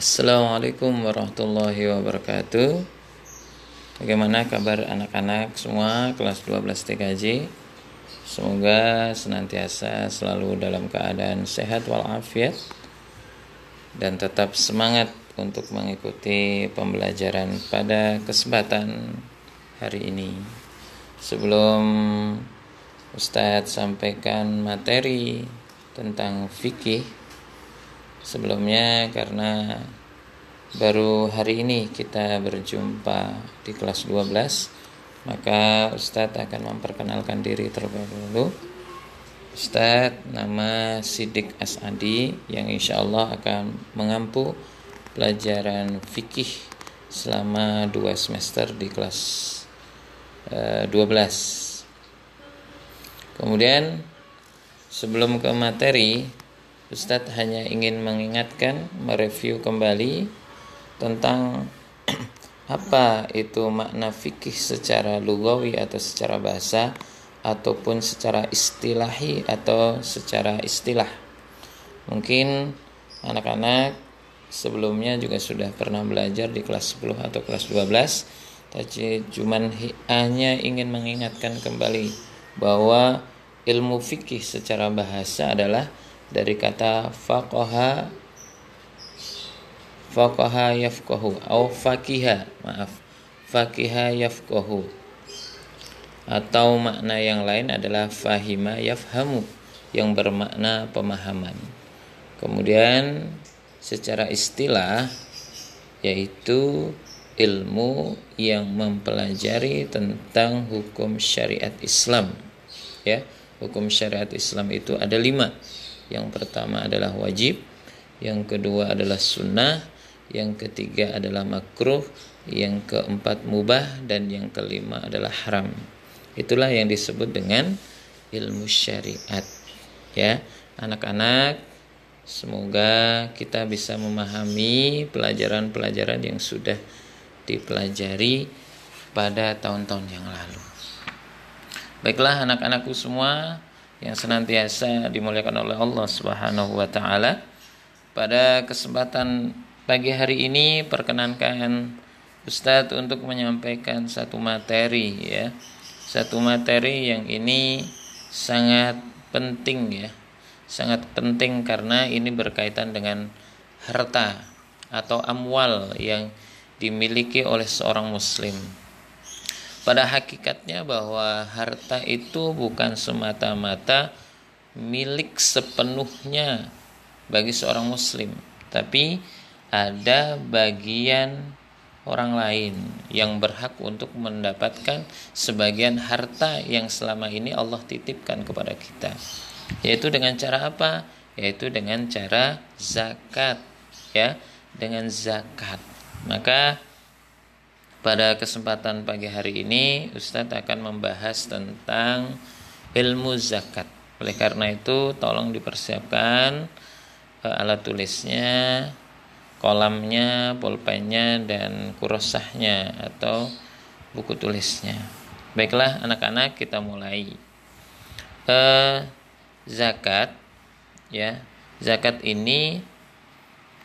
Assalamualaikum warahmatullahi wabarakatuh. Bagaimana kabar anak-anak semua? Kelas 12 TKJ Semoga senantiasa selalu dalam keadaan sehat walafiat Dan tetap semangat untuk mengikuti pembelajaran pada kesempatan hari ini. Sebelum Ustadz sampaikan materi tentang fikih sebelumnya karena baru hari ini kita berjumpa di kelas 12 maka Ustadz akan memperkenalkan diri terlebih dahulu. Ustadz nama Sidik Asadi yang insya Allah akan mengampu pelajaran fikih selama dua semester di kelas uh, eh, 12 kemudian sebelum ke materi Ustadz hanya ingin mengingatkan, mereview kembali tentang apa itu makna fikih secara lugawi atau secara bahasa ataupun secara istilahi atau secara istilah. Mungkin anak-anak sebelumnya juga sudah pernah belajar di kelas 10 atau kelas 12 tapi cuman hanya ingin mengingatkan kembali bahwa ilmu fikih secara bahasa adalah dari kata faqaha faqaha yafqahu atau fakiha maaf fakiha yafqahu. Atau makna yang lain adalah fahima yafhamu yang bermakna pemahaman. Kemudian secara istilah yaitu ilmu yang mempelajari tentang hukum syariat Islam. Ya hukum syariat Islam itu ada lima yang pertama adalah wajib, yang kedua adalah sunnah, yang ketiga adalah makruh, yang keempat mubah dan yang kelima adalah haram. Itulah yang disebut dengan ilmu syariat. Ya, anak-anak, semoga kita bisa memahami pelajaran-pelajaran yang sudah dipelajari pada tahun-tahun yang lalu. Baiklah anak-anakku semua, yang senantiasa dimuliakan oleh Allah Subhanahu wa taala. Pada kesempatan pagi hari ini perkenankan Ustadz untuk menyampaikan satu materi ya. Satu materi yang ini sangat penting ya. Sangat penting karena ini berkaitan dengan harta atau amwal yang dimiliki oleh seorang muslim pada hakikatnya bahwa harta itu bukan semata-mata milik sepenuhnya bagi seorang muslim, tapi ada bagian orang lain yang berhak untuk mendapatkan sebagian harta yang selama ini Allah titipkan kepada kita. Yaitu dengan cara apa? Yaitu dengan cara zakat, ya, dengan zakat. Maka pada kesempatan pagi hari ini Ustadz akan membahas tentang ilmu zakat. Oleh karena itu tolong dipersiapkan uh, alat tulisnya, kolamnya, pulpennya dan kurosahnya atau buku tulisnya. Baiklah anak-anak kita mulai. Uh, zakat ya. Zakat ini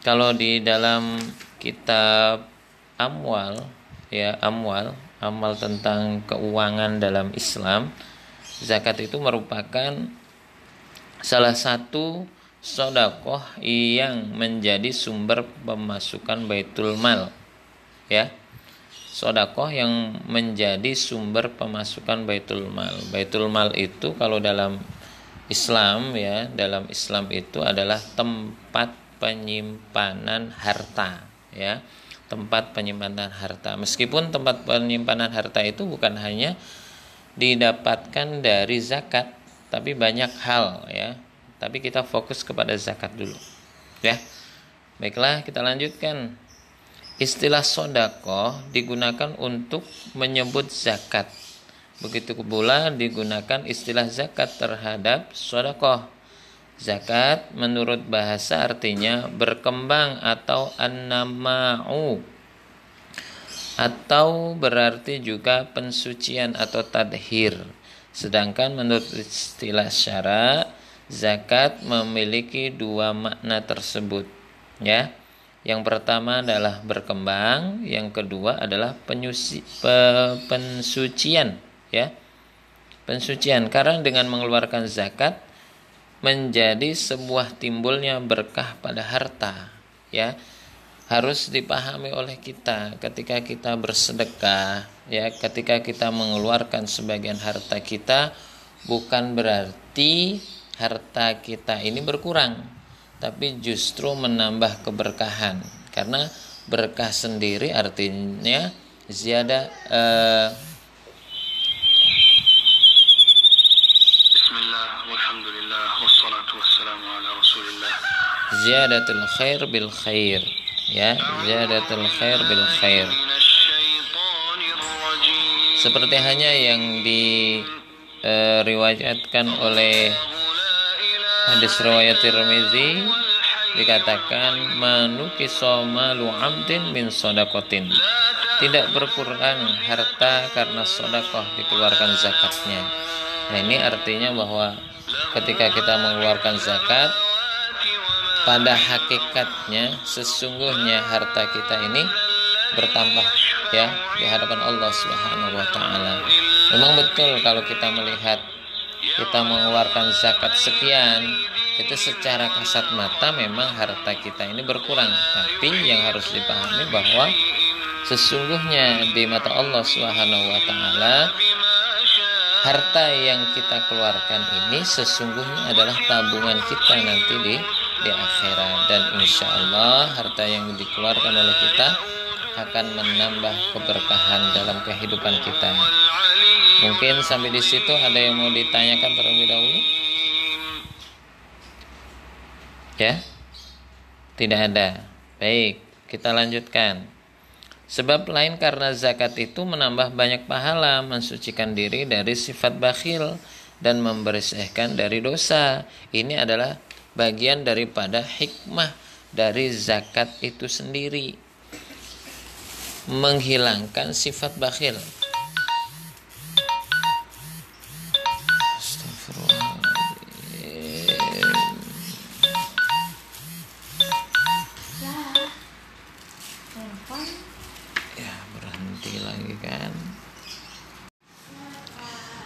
kalau di dalam kitab Amwal ya amwal. Amal tentang keuangan dalam Islam. Zakat itu merupakan salah satu sodakoh yang menjadi sumber pemasukan baitul mal. Ya sodakoh yang menjadi sumber pemasukan baitul mal. Baitul mal itu kalau dalam Islam ya dalam Islam itu adalah tempat penyimpanan harta ya tempat penyimpanan harta. Meskipun tempat penyimpanan harta itu bukan hanya didapatkan dari zakat, tapi banyak hal ya. Tapi kita fokus kepada zakat dulu. Ya. Baiklah, kita lanjutkan. Istilah sodako digunakan untuk menyebut zakat. Begitu pula digunakan istilah zakat terhadap sodakoh. Zakat menurut bahasa artinya berkembang atau annama'u atau berarti juga pensucian atau tadhir. Sedangkan menurut istilah syara zakat memiliki dua makna tersebut ya. Yang pertama adalah berkembang, yang kedua adalah penyuci, pe, pensucian, ya. Pensucian karena dengan mengeluarkan zakat menjadi sebuah timbulnya berkah pada harta, ya. Harus dipahami oleh kita ketika kita bersedekah, ya, ketika kita mengeluarkan sebagian harta kita bukan berarti harta kita ini berkurang tapi justru menambah keberkahan karena berkah sendiri artinya ziyadah uh, ziyadatul khair bil khair. Ya ziyadatul khair bil khair. Seperti hanya yang diriwayatkan uh, oleh hadis riwayat Tirmizi dikatakan manuki malu amdin min sodakotin. Tidak berkurang harta karena sodakoh dikeluarkan zakatnya. Nah ini artinya bahwa ketika kita mengeluarkan zakat pada hakikatnya sesungguhnya harta kita ini bertambah ya di hadapan Allah Subhanahu wa taala. Memang betul kalau kita melihat kita mengeluarkan zakat sekian itu secara kasat mata memang harta kita ini berkurang tapi yang harus dipahami bahwa sesungguhnya di mata Allah Subhanahu wa taala harta yang kita keluarkan ini sesungguhnya adalah tabungan kita nanti di di akhirat dan insya Allah harta yang dikeluarkan oleh kita akan menambah keberkahan dalam kehidupan kita. Mungkin sampai di situ ada yang mau ditanyakan terlebih dahulu? Ya? Tidak ada. Baik, kita lanjutkan. Sebab lain karena zakat itu menambah banyak pahala, mensucikan diri dari sifat bakhil dan membersihkan dari dosa. Ini adalah bagian daripada hikmah dari zakat itu sendiri. Menghilangkan sifat bakhil.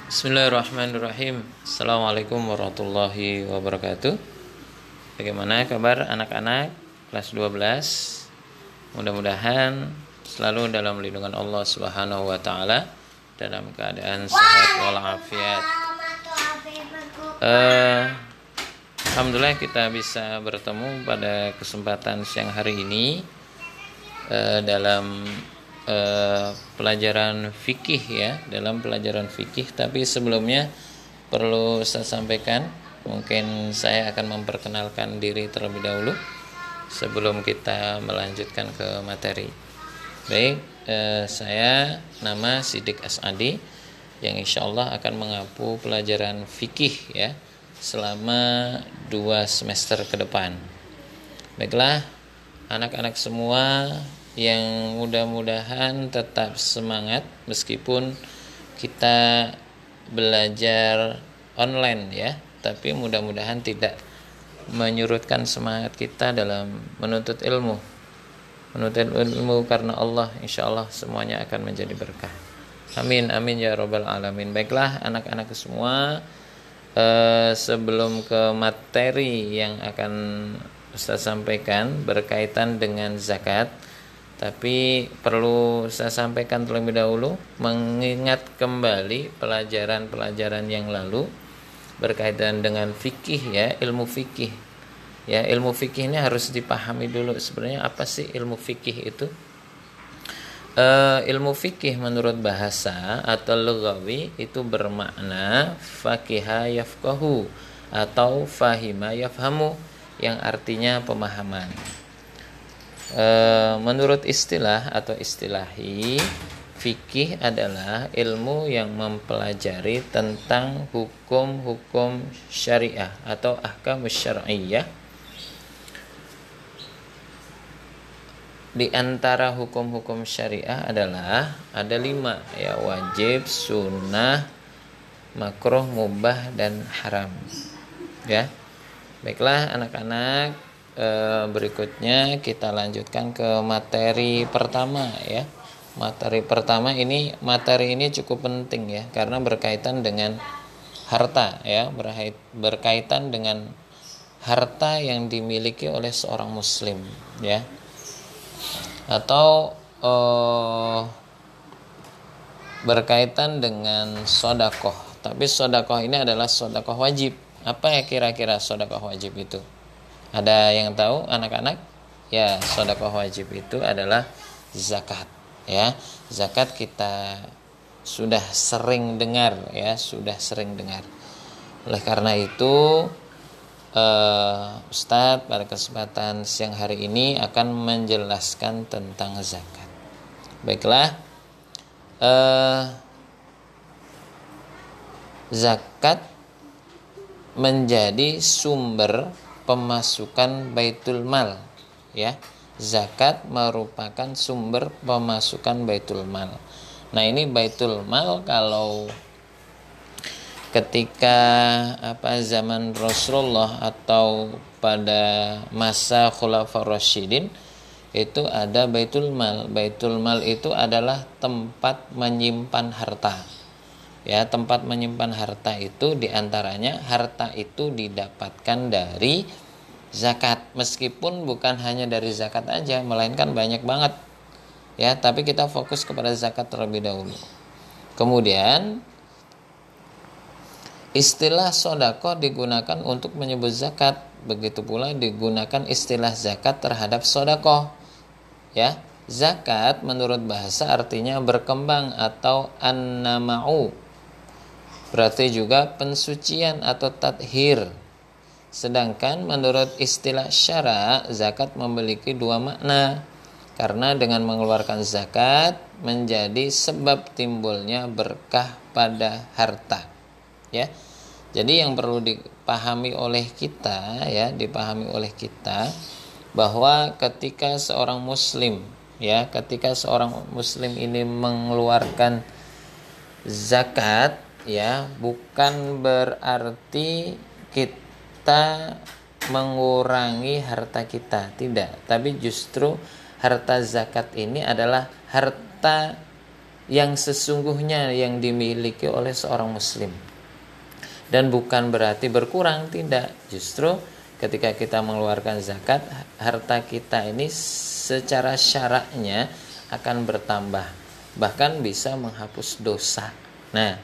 Bismillahirrahmanirrahim Assalamualaikum warahmatullahi wabarakatuh Bagaimana kabar anak-anak kelas 12 Mudah-mudahan selalu dalam lindungan Allah subhanahu wa ta'ala Dalam keadaan sehat walafiat. Uh, Alhamdulillah kita bisa bertemu pada kesempatan siang hari ini uh, Dalam Eh, pelajaran fikih ya dalam pelajaran fikih. Tapi sebelumnya perlu saya sampaikan mungkin saya akan memperkenalkan diri terlebih dahulu sebelum kita melanjutkan ke materi. Baik eh, saya nama Sidik Asadi yang insya Allah akan mengapu pelajaran fikih ya selama dua semester ke depan. Baiklah anak-anak semua yang mudah-mudahan tetap semangat meskipun kita belajar online ya tapi mudah-mudahan tidak menyurutkan semangat kita dalam menuntut ilmu. Menuntut ilmu karena Allah insya Allah semuanya akan menjadi berkah. Amin amin ya robbal alamin. Baiklah anak-anak semua eh, sebelum ke materi yang akan Ustaz sampaikan berkaitan dengan zakat tapi perlu saya sampaikan terlebih dahulu mengingat kembali pelajaran-pelajaran yang lalu berkaitan dengan fikih ya ilmu fikih. Ya ilmu fikih ini harus dipahami dulu sebenarnya apa sih ilmu fikih itu. E, ilmu fikih menurut bahasa atau lugawi itu bermakna fakiha yafkahu atau fahima yafhamu yang artinya pemahaman. E, menurut istilah atau istilahi fikih adalah ilmu yang mempelajari tentang hukum-hukum syariah atau ahkam syariah di antara hukum-hukum syariah adalah ada lima ya wajib sunnah makruh mubah dan haram. Ya. Baiklah anak-anak eh, berikutnya kita lanjutkan ke materi pertama ya. Materi pertama ini materi ini cukup penting ya karena berkaitan dengan harta ya, berkaitan dengan harta yang dimiliki oleh seorang muslim ya. Atau eh, berkaitan dengan sodakoh. Tapi sodakoh ini adalah sodakoh wajib. Apa ya kira-kira sodakoh wajib itu? Ada yang tahu anak-anak? Ya sodakoh wajib itu adalah zakat ya. Zakat kita sudah sering dengar ya sudah sering dengar. Oleh karena itu uh, Ustadz pada kesempatan siang hari ini akan menjelaskan tentang zakat. Baiklah uh, zakat menjadi sumber pemasukan baitul mal ya zakat merupakan sumber pemasukan baitul mal nah ini baitul mal kalau ketika apa zaman Rasulullah atau pada masa Khulafaur Rasyidin itu ada baitul mal. Baitul mal itu adalah tempat menyimpan harta. Ya, tempat menyimpan harta itu di antaranya harta itu didapatkan dari zakat. Meskipun bukan hanya dari zakat aja, melainkan banyak banget. Ya, tapi kita fokus kepada zakat terlebih dahulu. Kemudian istilah sodako digunakan untuk menyebut zakat. Begitu pula digunakan istilah zakat terhadap sodako ya zakat menurut bahasa artinya berkembang atau annama'u berarti juga pensucian atau tathir sedangkan menurut istilah syara zakat memiliki dua makna. Karena dengan mengeluarkan zakat menjadi sebab timbulnya berkah pada harta. Ya. Jadi yang perlu dipahami oleh kita ya dipahami oleh kita bahwa ketika seorang muslim ya ketika seorang muslim ini mengeluarkan zakat ya bukan berarti kita mengurangi harta kita. Tidak tapi justru harta zakat ini adalah harta yang sesungguhnya yang dimiliki oleh seorang muslim. Dan bukan berarti berkurang tidak. Justru ketika kita mengeluarkan zakat harta kita ini secara syaratnya akan bertambah bahkan bisa menghapus dosa. Nah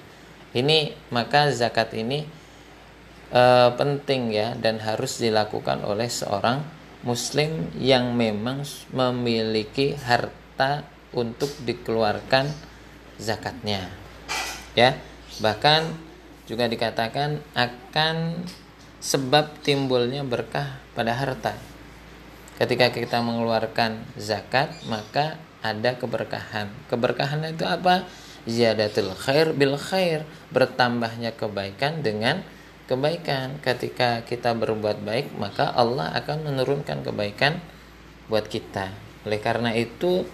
ini maka zakat ini e, penting ya dan harus dilakukan oleh seorang muslim yang memang memiliki harta untuk dikeluarkan zakatnya ya bahkan juga dikatakan akan sebab timbulnya berkah pada harta. Ketika kita mengeluarkan zakat, maka ada keberkahan. Keberkahan itu apa? Ziyadatul khair bil khair, bertambahnya kebaikan dengan kebaikan. Ketika kita berbuat baik, maka Allah akan menurunkan kebaikan buat kita. Oleh karena itu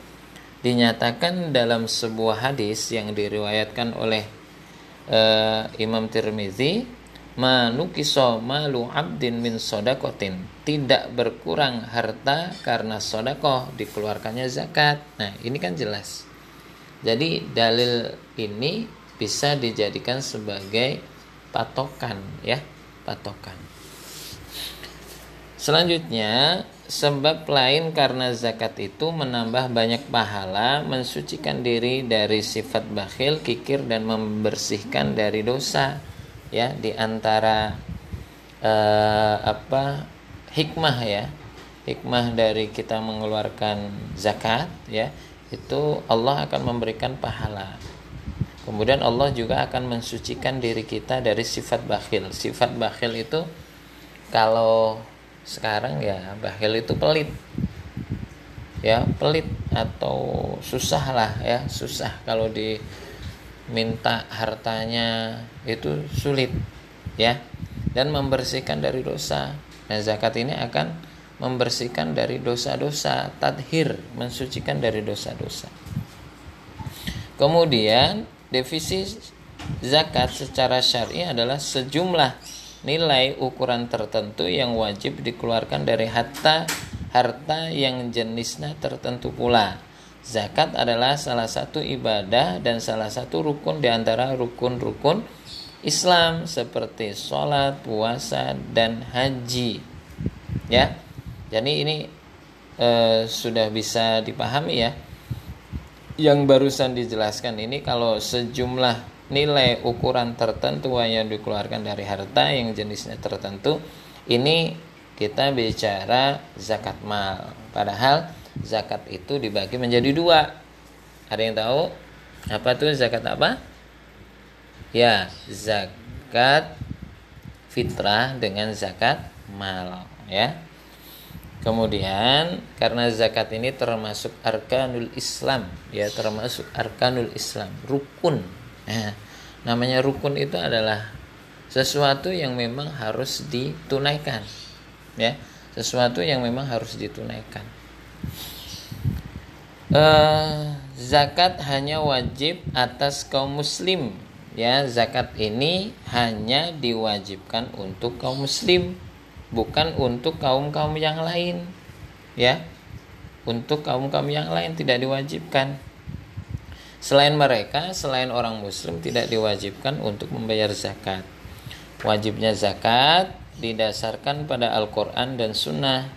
dinyatakan dalam sebuah hadis yang diriwayatkan oleh uh, Imam Tirmizi manukiso malu abdin min sodakotin tidak berkurang harta karena sodakoh dikeluarkannya zakat nah ini kan jelas jadi dalil ini bisa dijadikan sebagai patokan ya patokan. Selanjutnya sebab lain karena zakat itu menambah banyak pahala mensucikan diri dari sifat bakhil kikir dan membersihkan dari dosa ya di antara uh, apa hikmah ya. Hikmah dari kita mengeluarkan zakat ya itu Allah akan memberikan pahala kemudian Allah juga akan mensucikan diri kita dari sifat bakhil sifat bakhil itu kalau sekarang ya bakhil itu pelit ya pelit atau susah lah ya susah kalau di minta hartanya itu sulit ya dan membersihkan dari dosa. Nah, zakat ini akan membersihkan dari dosa-dosa, tadhir, mensucikan dari dosa-dosa. Kemudian, defisit zakat secara syar'i adalah sejumlah nilai ukuran tertentu yang wajib dikeluarkan dari harta harta yang jenisnya tertentu pula. Zakat adalah salah satu ibadah dan salah satu rukun di antara rukun-rukun Islam seperti sholat, puasa, dan haji. Ya, jadi ini e, sudah bisa dipahami ya. Yang barusan dijelaskan ini kalau sejumlah nilai ukuran tertentu yang dikeluarkan dari harta yang jenisnya tertentu ini kita bicara zakat mal. Padahal zakat itu dibagi menjadi dua. Ada yang tahu? Apa tuh zakat apa? Ya zakat fitrah dengan zakat mal ya Kemudian karena zakat ini termasuk arkanul Islam, ya termasuk arkanul Islam, rukun Nah, namanya rukun itu adalah sesuatu yang memang harus ditunaikan. Ya, sesuatu yang memang harus ditunaikan. Uh, zakat hanya wajib atas kaum muslim. Ya, zakat ini hanya diwajibkan untuk kaum muslim, bukan untuk kaum-kaum yang lain. Ya. Untuk kaum-kaum yang lain tidak diwajibkan. Selain mereka, selain orang muslim tidak diwajibkan untuk membayar zakat. Wajibnya zakat didasarkan pada Al-Qur'an dan sunnah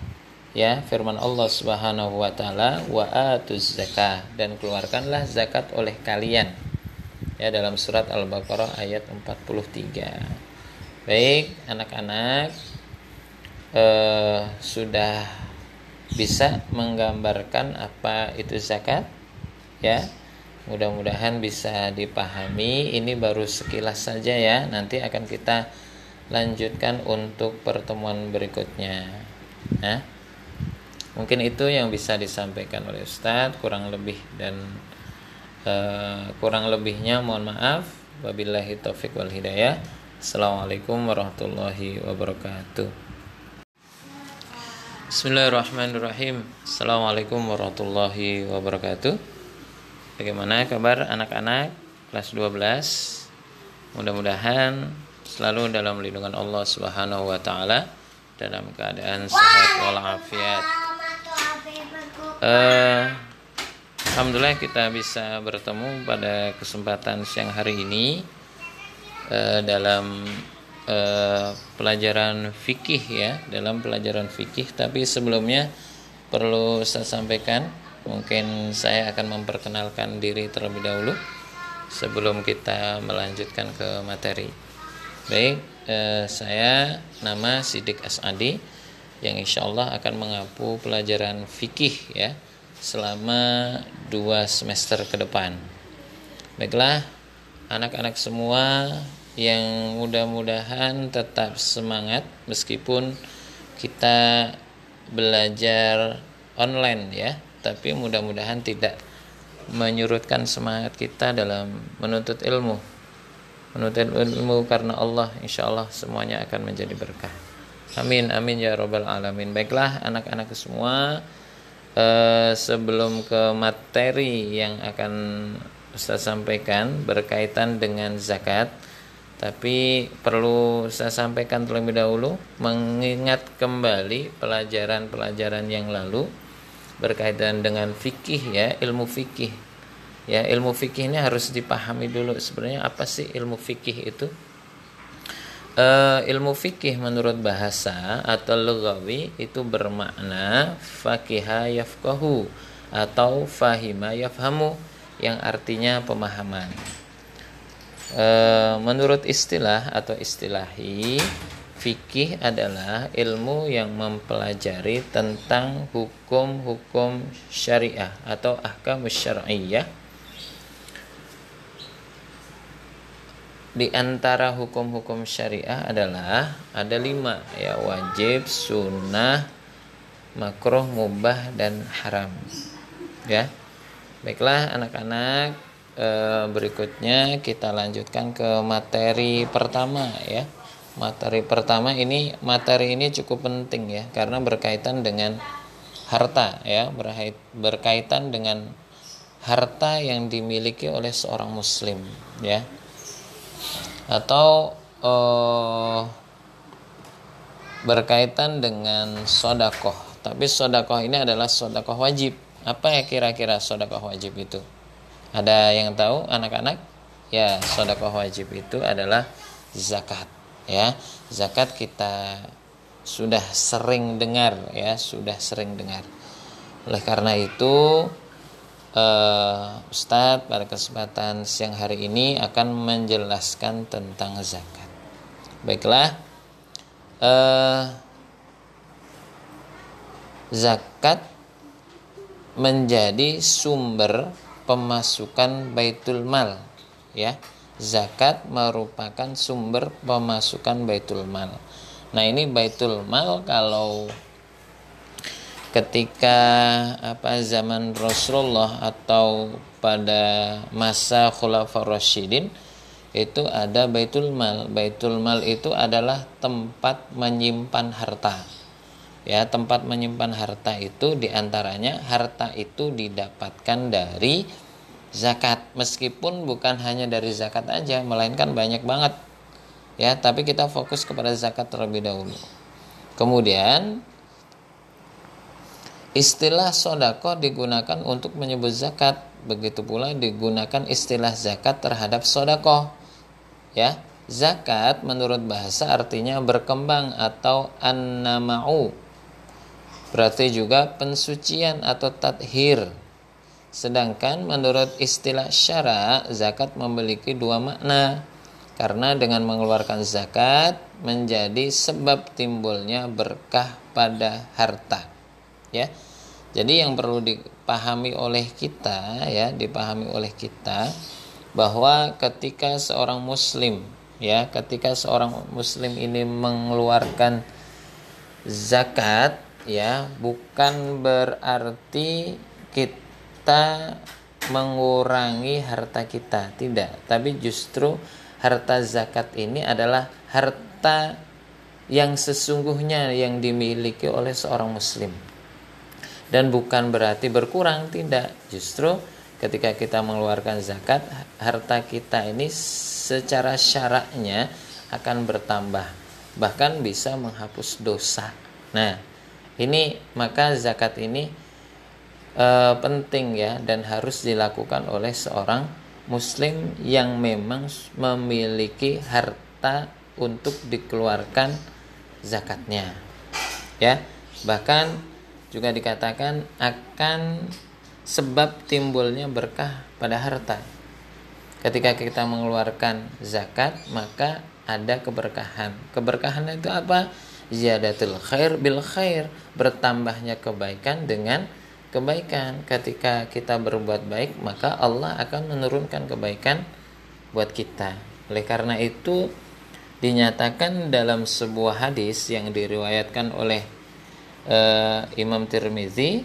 ya firman Allah Subhanahu wa taala wa atuz zakah dan keluarkanlah zakat oleh kalian ya dalam surat Al-Baqarah ayat 43 baik anak-anak eh, sudah bisa menggambarkan apa itu zakat ya Mudah-mudahan bisa dipahami. Ini baru sekilas saja ya. Nanti akan kita lanjutkan untuk pertemuan berikutnya. Nah, mungkin itu yang bisa disampaikan oleh Ustadz. Kurang lebih dan uh, kurang lebihnya mohon maaf. Wabillahi taufik wal hidayah. Assalamualaikum warahmatullahi wabarakatuh. Bismillahirrahmanirrahim. Assalamualaikum warahmatullahi wabarakatuh. Bagaimana kabar anak-anak kelas 12? Mudah-mudahan selalu dalam lindungan Allah Subhanahu wa taala dalam keadaan sehat walafiat. Uh, Alhamdulillah kita bisa bertemu pada kesempatan siang hari ini uh, dalam uh, pelajaran fikih ya, dalam pelajaran fikih tapi sebelumnya perlu saya sampaikan Mungkin saya akan memperkenalkan diri terlebih dahulu sebelum kita melanjutkan ke materi. Baik, eh, saya nama Sidik Asadi yang insya Allah akan mengapu pelajaran fikih ya selama dua semester ke depan. Baiklah, anak-anak semua yang mudah-mudahan tetap semangat meskipun kita belajar online ya tapi mudah-mudahan tidak menyurutkan semangat kita dalam menuntut ilmu. Menuntut ilmu karena Allah insya Allah semuanya akan menjadi berkah. Amin amin ya robbal alamin. Baiklah anak-anak semua eh, sebelum ke materi yang akan Ustaz sampaikan berkaitan dengan zakat tapi perlu saya sampaikan terlebih dahulu mengingat kembali pelajaran-pelajaran yang lalu berkaitan dengan fikih ya ilmu fikih. Ya ilmu fikih ini harus dipahami dulu sebenarnya apa sih ilmu fikih itu. Uh, ilmu fikih menurut bahasa atau lugawi itu bermakna fakiha yafkahu atau fahima yafhamu yang artinya pemahaman uh, menurut istilah atau istilahi Fikih adalah ilmu yang mempelajari tentang hukum-hukum syariah atau ahkam syariah. Di antara hukum-hukum syariah adalah ada lima ya wajib, sunnah, makruh, mubah dan haram. Ya, baiklah anak-anak e, berikutnya kita lanjutkan ke materi pertama ya materi pertama ini materi ini cukup penting ya karena berkaitan dengan harta ya berkaitan dengan harta yang dimiliki oleh seorang muslim ya atau uh, berkaitan dengan sodakoh. Tapi sodakoh ini adalah sodakoh wajib. Apa ya kira-kira sodakoh wajib itu? Ada yang tahu anak-anak? Ya, sodakoh wajib itu adalah zakat. Ya, zakat kita sudah sering dengar ya, sudah sering dengar. Oleh karena itu, uh, Ustadz pada kesempatan siang hari ini akan menjelaskan tentang zakat. Baiklah, uh, zakat menjadi sumber pemasukan baitul mal, ya. Zakat merupakan sumber pemasukan baitul mal. Nah ini baitul mal kalau ketika apa zaman Rasulullah atau pada masa Khulafaur Rasyidin itu ada Baitul Mal. Baitul Mal itu adalah tempat menyimpan harta. Ya, tempat menyimpan harta itu di antaranya harta itu didapatkan dari zakat meskipun bukan hanya dari zakat aja melainkan banyak banget ya tapi kita fokus kepada zakat terlebih dahulu kemudian Istilah sodako digunakan untuk menyebut zakat. Begitu pula digunakan istilah zakat terhadap sodako. Ya, zakat menurut bahasa artinya berkembang atau an-nama'u. Berarti juga pensucian atau tathir. Sedangkan menurut istilah syara, zakat memiliki dua makna. Karena dengan mengeluarkan zakat menjadi sebab timbulnya berkah pada harta ya jadi yang perlu dipahami oleh kita ya dipahami oleh kita bahwa ketika seorang muslim ya ketika seorang muslim ini mengeluarkan zakat ya bukan berarti kita mengurangi harta kita. Tidak. Tapi justru harta zakat ini adalah harta yang sesungguhnya yang dimiliki oleh seorang muslim. Dan bukan berarti berkurang. Tidak. Justru ketika kita mengeluarkan zakat harta kita ini secara syaratnya akan bertambah. Bahkan bisa menghapus dosa. Nah ini maka zakat ini e, penting ya dan harus dilakukan oleh seorang muslim yang memang memiliki harta untuk dikeluarkan zakatnya ya bahkan juga dikatakan akan sebab timbulnya berkah pada harta. Ketika kita mengeluarkan zakat, maka ada keberkahan. Keberkahan itu apa? Ziyadatul khair bil khair, bertambahnya kebaikan dengan kebaikan. Ketika kita berbuat baik, maka Allah akan menurunkan kebaikan buat kita. Oleh karena itu dinyatakan dalam sebuah hadis yang diriwayatkan oleh uh, Imam Tirmizi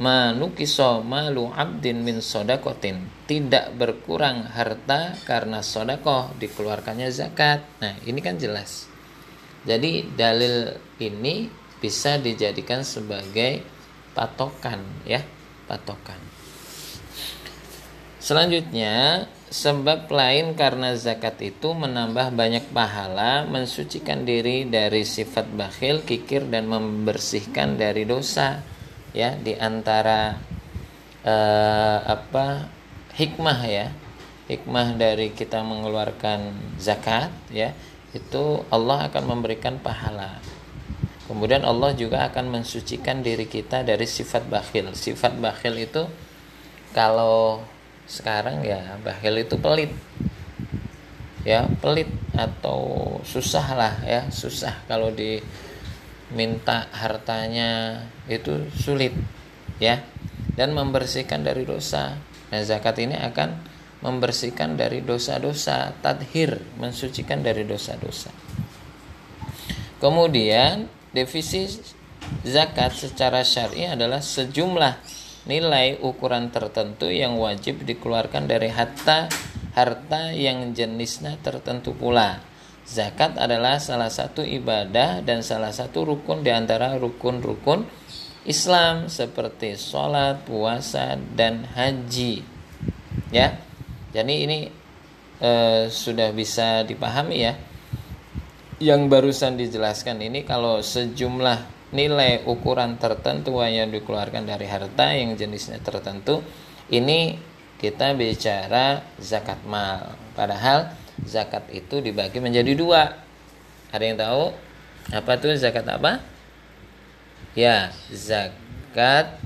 manukiso malu abdin min sodakotin tidak berkurang harta karena sodakoh dikeluarkannya zakat nah ini kan jelas jadi dalil ini bisa dijadikan sebagai patokan ya patokan selanjutnya Sebab lain karena zakat itu menambah banyak pahala, mensucikan diri dari sifat bakhil, kikir dan membersihkan dari dosa. Ya, di antara uh, apa hikmah ya. Hikmah dari kita mengeluarkan zakat ya, itu Allah akan memberikan pahala. Kemudian Allah juga akan mensucikan diri kita dari sifat bakhil. Sifat bakhil itu kalau sekarang ya bakhil itu pelit ya pelit atau susah lah ya susah kalau diminta hartanya itu sulit ya dan membersihkan dari dosa nah zakat ini akan membersihkan dari dosa-dosa tadhir mensucikan dari dosa-dosa kemudian defisit zakat secara syar'i adalah sejumlah nilai ukuran tertentu yang wajib dikeluarkan dari harta harta yang jenisnya tertentu pula. Zakat adalah salah satu ibadah dan salah satu rukun di antara rukun-rukun Islam seperti sholat, puasa, dan haji. Ya, jadi ini e, sudah bisa dipahami ya. Yang barusan dijelaskan ini kalau sejumlah nilai ukuran tertentu yang dikeluarkan dari harta yang jenisnya tertentu ini kita bicara zakat mal. Padahal zakat itu dibagi menjadi dua. Ada yang tahu? Apa tuh zakat apa? Ya zakat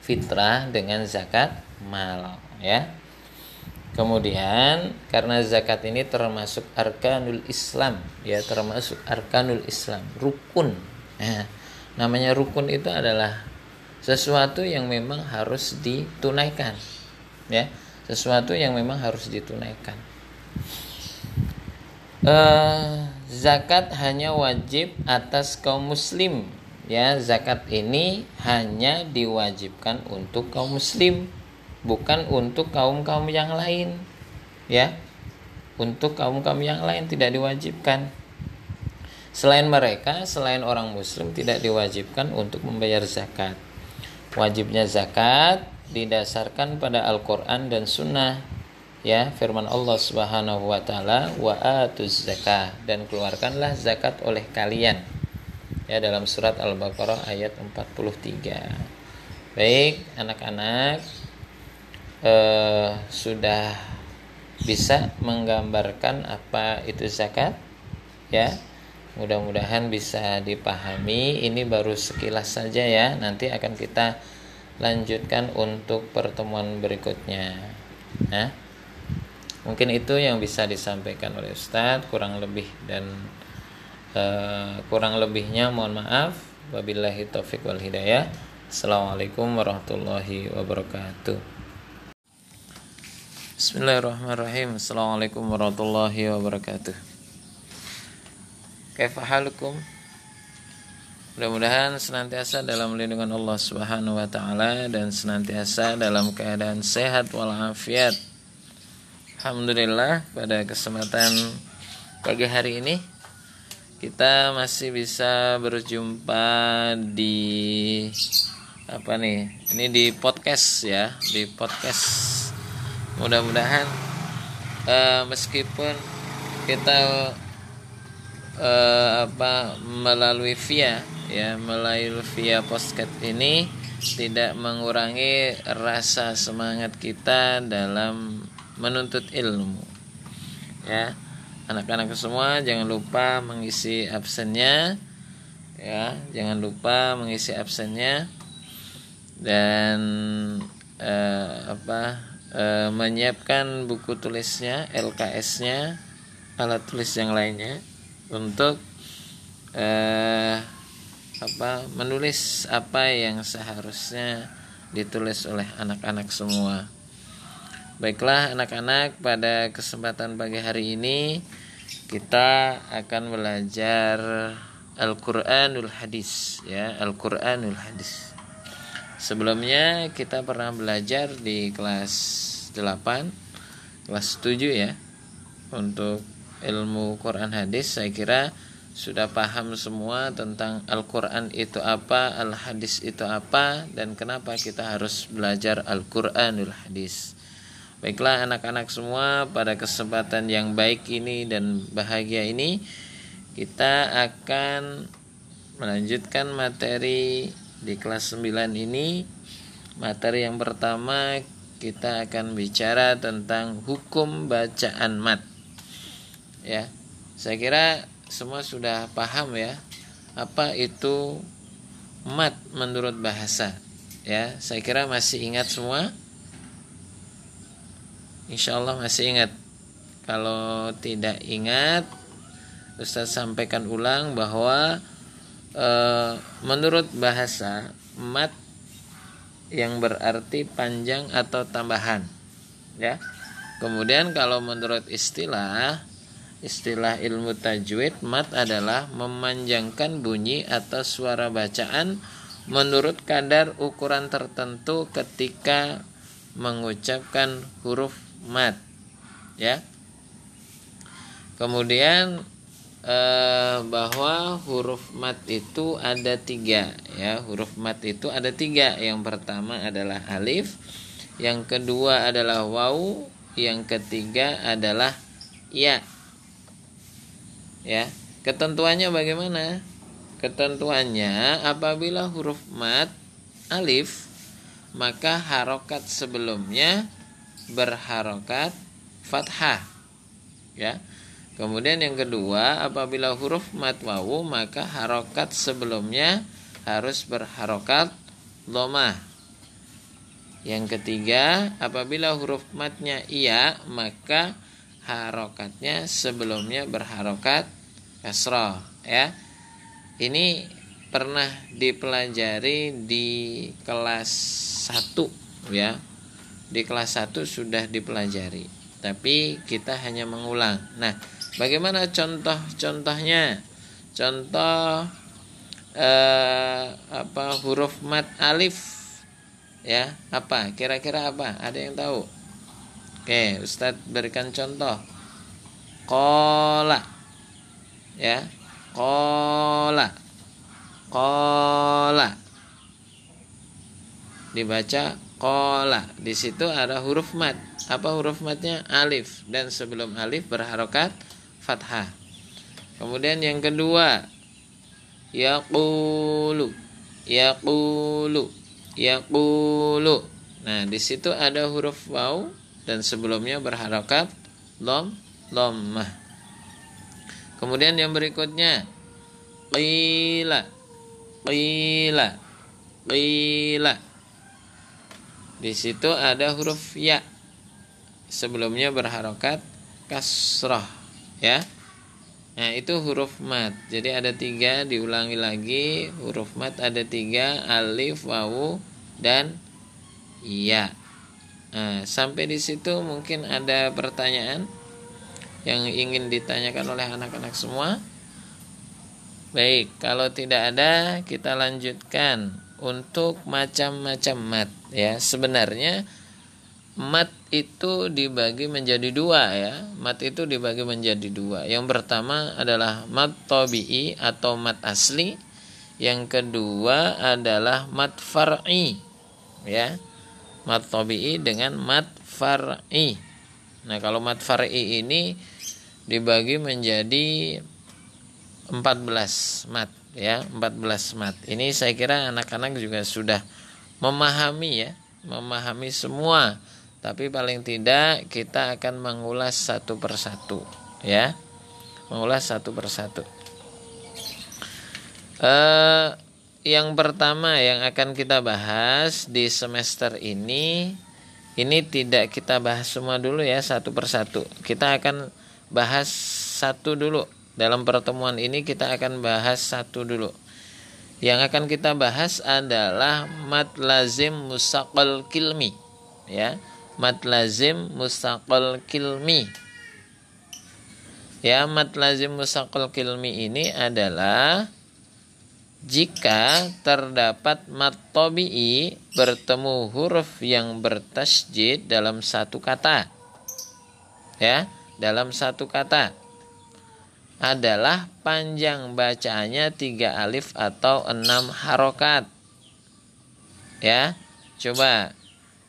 fitrah dengan zakat mal ya Kemudian karena zakat ini termasuk arkanul Islam, ya termasuk arkanul Islam, rukun. Nah, namanya rukun itu adalah sesuatu yang memang harus ditunaikan, ya sesuatu yang memang harus ditunaikan. Uh, zakat hanya wajib atas kaum muslim, ya zakat ini hanya diwajibkan untuk kaum muslim bukan untuk kaum-kaum yang lain ya. Untuk kaum-kaum yang lain tidak diwajibkan. Selain mereka selain orang muslim tidak diwajibkan untuk membayar zakat. Wajibnya zakat didasarkan pada Al-Qur'an dan sunnah ya. Firman Allah Subhanahu wa taala wa atuz zakah dan keluarkanlah zakat oleh kalian ya dalam surat Al-Baqarah ayat 43 baik anak-anak eh, sudah bisa menggambarkan apa itu zakat ya. Mudah-mudahan bisa dipahami. Ini baru sekilas saja ya. Nanti akan kita lanjutkan untuk pertemuan berikutnya nah mungkin itu yang bisa disampaikan oleh Ustadz. Kurang lebih dan uh, kurang lebihnya mohon maaf. Wabillahi taufik wal hidayah. Assalamualaikum warahmatullahi wabarakatuh Bismillahirrahmanirrahim Assalamualaikum warahmatullahi wabarakatuh Kaifahalukum Mudah-mudahan senantiasa dalam lindungan Allah Subhanahu wa taala dan senantiasa dalam keadaan sehat walafiat. Alhamdulillah pada kesempatan pagi hari ini kita masih bisa berjumpa di apa nih? Ini di podcast ya, di podcast mudah-mudahan uh, meskipun kita uh, apa melalui via ya melalui via podcast ini tidak mengurangi rasa semangat kita dalam menuntut ilmu. Ya anak-anak semua jangan lupa mengisi absennya. Ya jangan lupa mengisi absennya. Dan uh, apa e, menyiapkan buku tulisnya, LKS-nya, alat tulis yang lainnya untuk e, apa menulis apa yang seharusnya ditulis oleh anak-anak semua. Baiklah anak-anak pada kesempatan pagi hari ini kita akan belajar Al-Qur'anul Hadis ya, Al-Qur'anul Hadis. Sebelumnya kita pernah belajar di kelas 8, kelas 7 ya. Untuk ilmu Quran hadis saya kira sudah paham semua tentang Al-Quran itu apa, Al-Hadis itu apa, dan kenapa kita harus belajar Al-Quranul Hadis. Baiklah anak-anak semua pada kesempatan yang baik ini dan bahagia ini kita akan melanjutkan materi di kelas 9 ini materi yang pertama kita akan bicara tentang hukum bacaan mat. Ya. Saya kira semua sudah paham ya apa itu mat menurut bahasa. Ya, saya kira masih ingat semua. Insya Allah masih ingat. Kalau tidak ingat, Ustaz sampaikan ulang bahwa e, menurut bahasa mat yang berarti panjang atau tambahan ya. Kemudian kalau menurut istilah istilah ilmu tajwid mat adalah memanjangkan bunyi atau suara bacaan menurut kadar ukuran tertentu ketika mengucapkan huruf mat ya. Kemudian eh, bahwa huruf mat itu ada tiga ya. Huruf mat itu ada tiga. Yang pertama adalah alif yang kedua adalah waw yang ketiga adalah ya. Ya ketentuannya bagaimana? Ketentuannya apabila huruf mat alif maka harokat sebelumnya berharokat fathah ya kemudian yang kedua apabila huruf mat wawu maka harokat sebelumnya harus berharokat lomah. Yang ketiga apabila huruf matnya iya maka harokatnya sebelumnya berharokat kasroh ya. Ini pernah dipelajari di kelas 1 ya. Di kelas 1 sudah dipelajari tapi kita hanya mengulang. Nah bagaimana contoh-contohnya? Contoh eh, apa huruf mat alif. Ya apa? Kira-kira apa? Ada yang tahu? Oke Ustadz berikan contoh. Kola. Ya kola. Kola. Dibaca kola. Di situ ada huruf mat. Apa huruf matnya? Alif. Dan sebelum alif berharokat fathah kemudian yang kedua yaqulu yaqulu yaqulu nah di situ ada huruf waw dan sebelumnya berharokat lom lommah Kemudian yang berikutnya qila qila qila. Di situ ada huruf ya. Sebelumnya berharokat kasrah ya. Nah itu huruf mat. Jadi ada tiga diulangi lagi huruf mat ada tiga alif wawu dan ya. Nah, sampai di situ mungkin ada pertanyaan yang ingin ditanyakan oleh anak-anak semua? Baik, kalau tidak ada kita lanjutkan untuk macam-macam mat ya. Sebenarnya mat itu dibagi menjadi dua ya. Mat itu dibagi menjadi dua. Yang pertama adalah mat tobi'i atau mat asli. Yang kedua adalah mat far'i ya. Mat tobi'i dengan mat far'i. Nah, kalau mat far'i ini dibagi menjadi 14 mat ya 14 mat ini saya kira anak-anak juga sudah memahami ya memahami semua tapi paling tidak kita akan mengulas satu persatu ya mengulas satu persatu eh, yang pertama yang akan kita bahas di semester ini ini tidak kita bahas semua dulu ya satu persatu kita akan bahas satu dulu. Dalam pertemuan ini kita akan bahas satu dulu. Yang akan kita bahas adalah mat lazim musaqal kilmi. Ya, mat lazim musaqal kilmi. Ya, mat lazim musaqal kilmi ini adalah jika terdapat mat tobi'i bertemu huruf yang bertasjid dalam satu kata. Ya, dalam satu kata adalah panjang bacaannya tiga alif atau enam harokat ya coba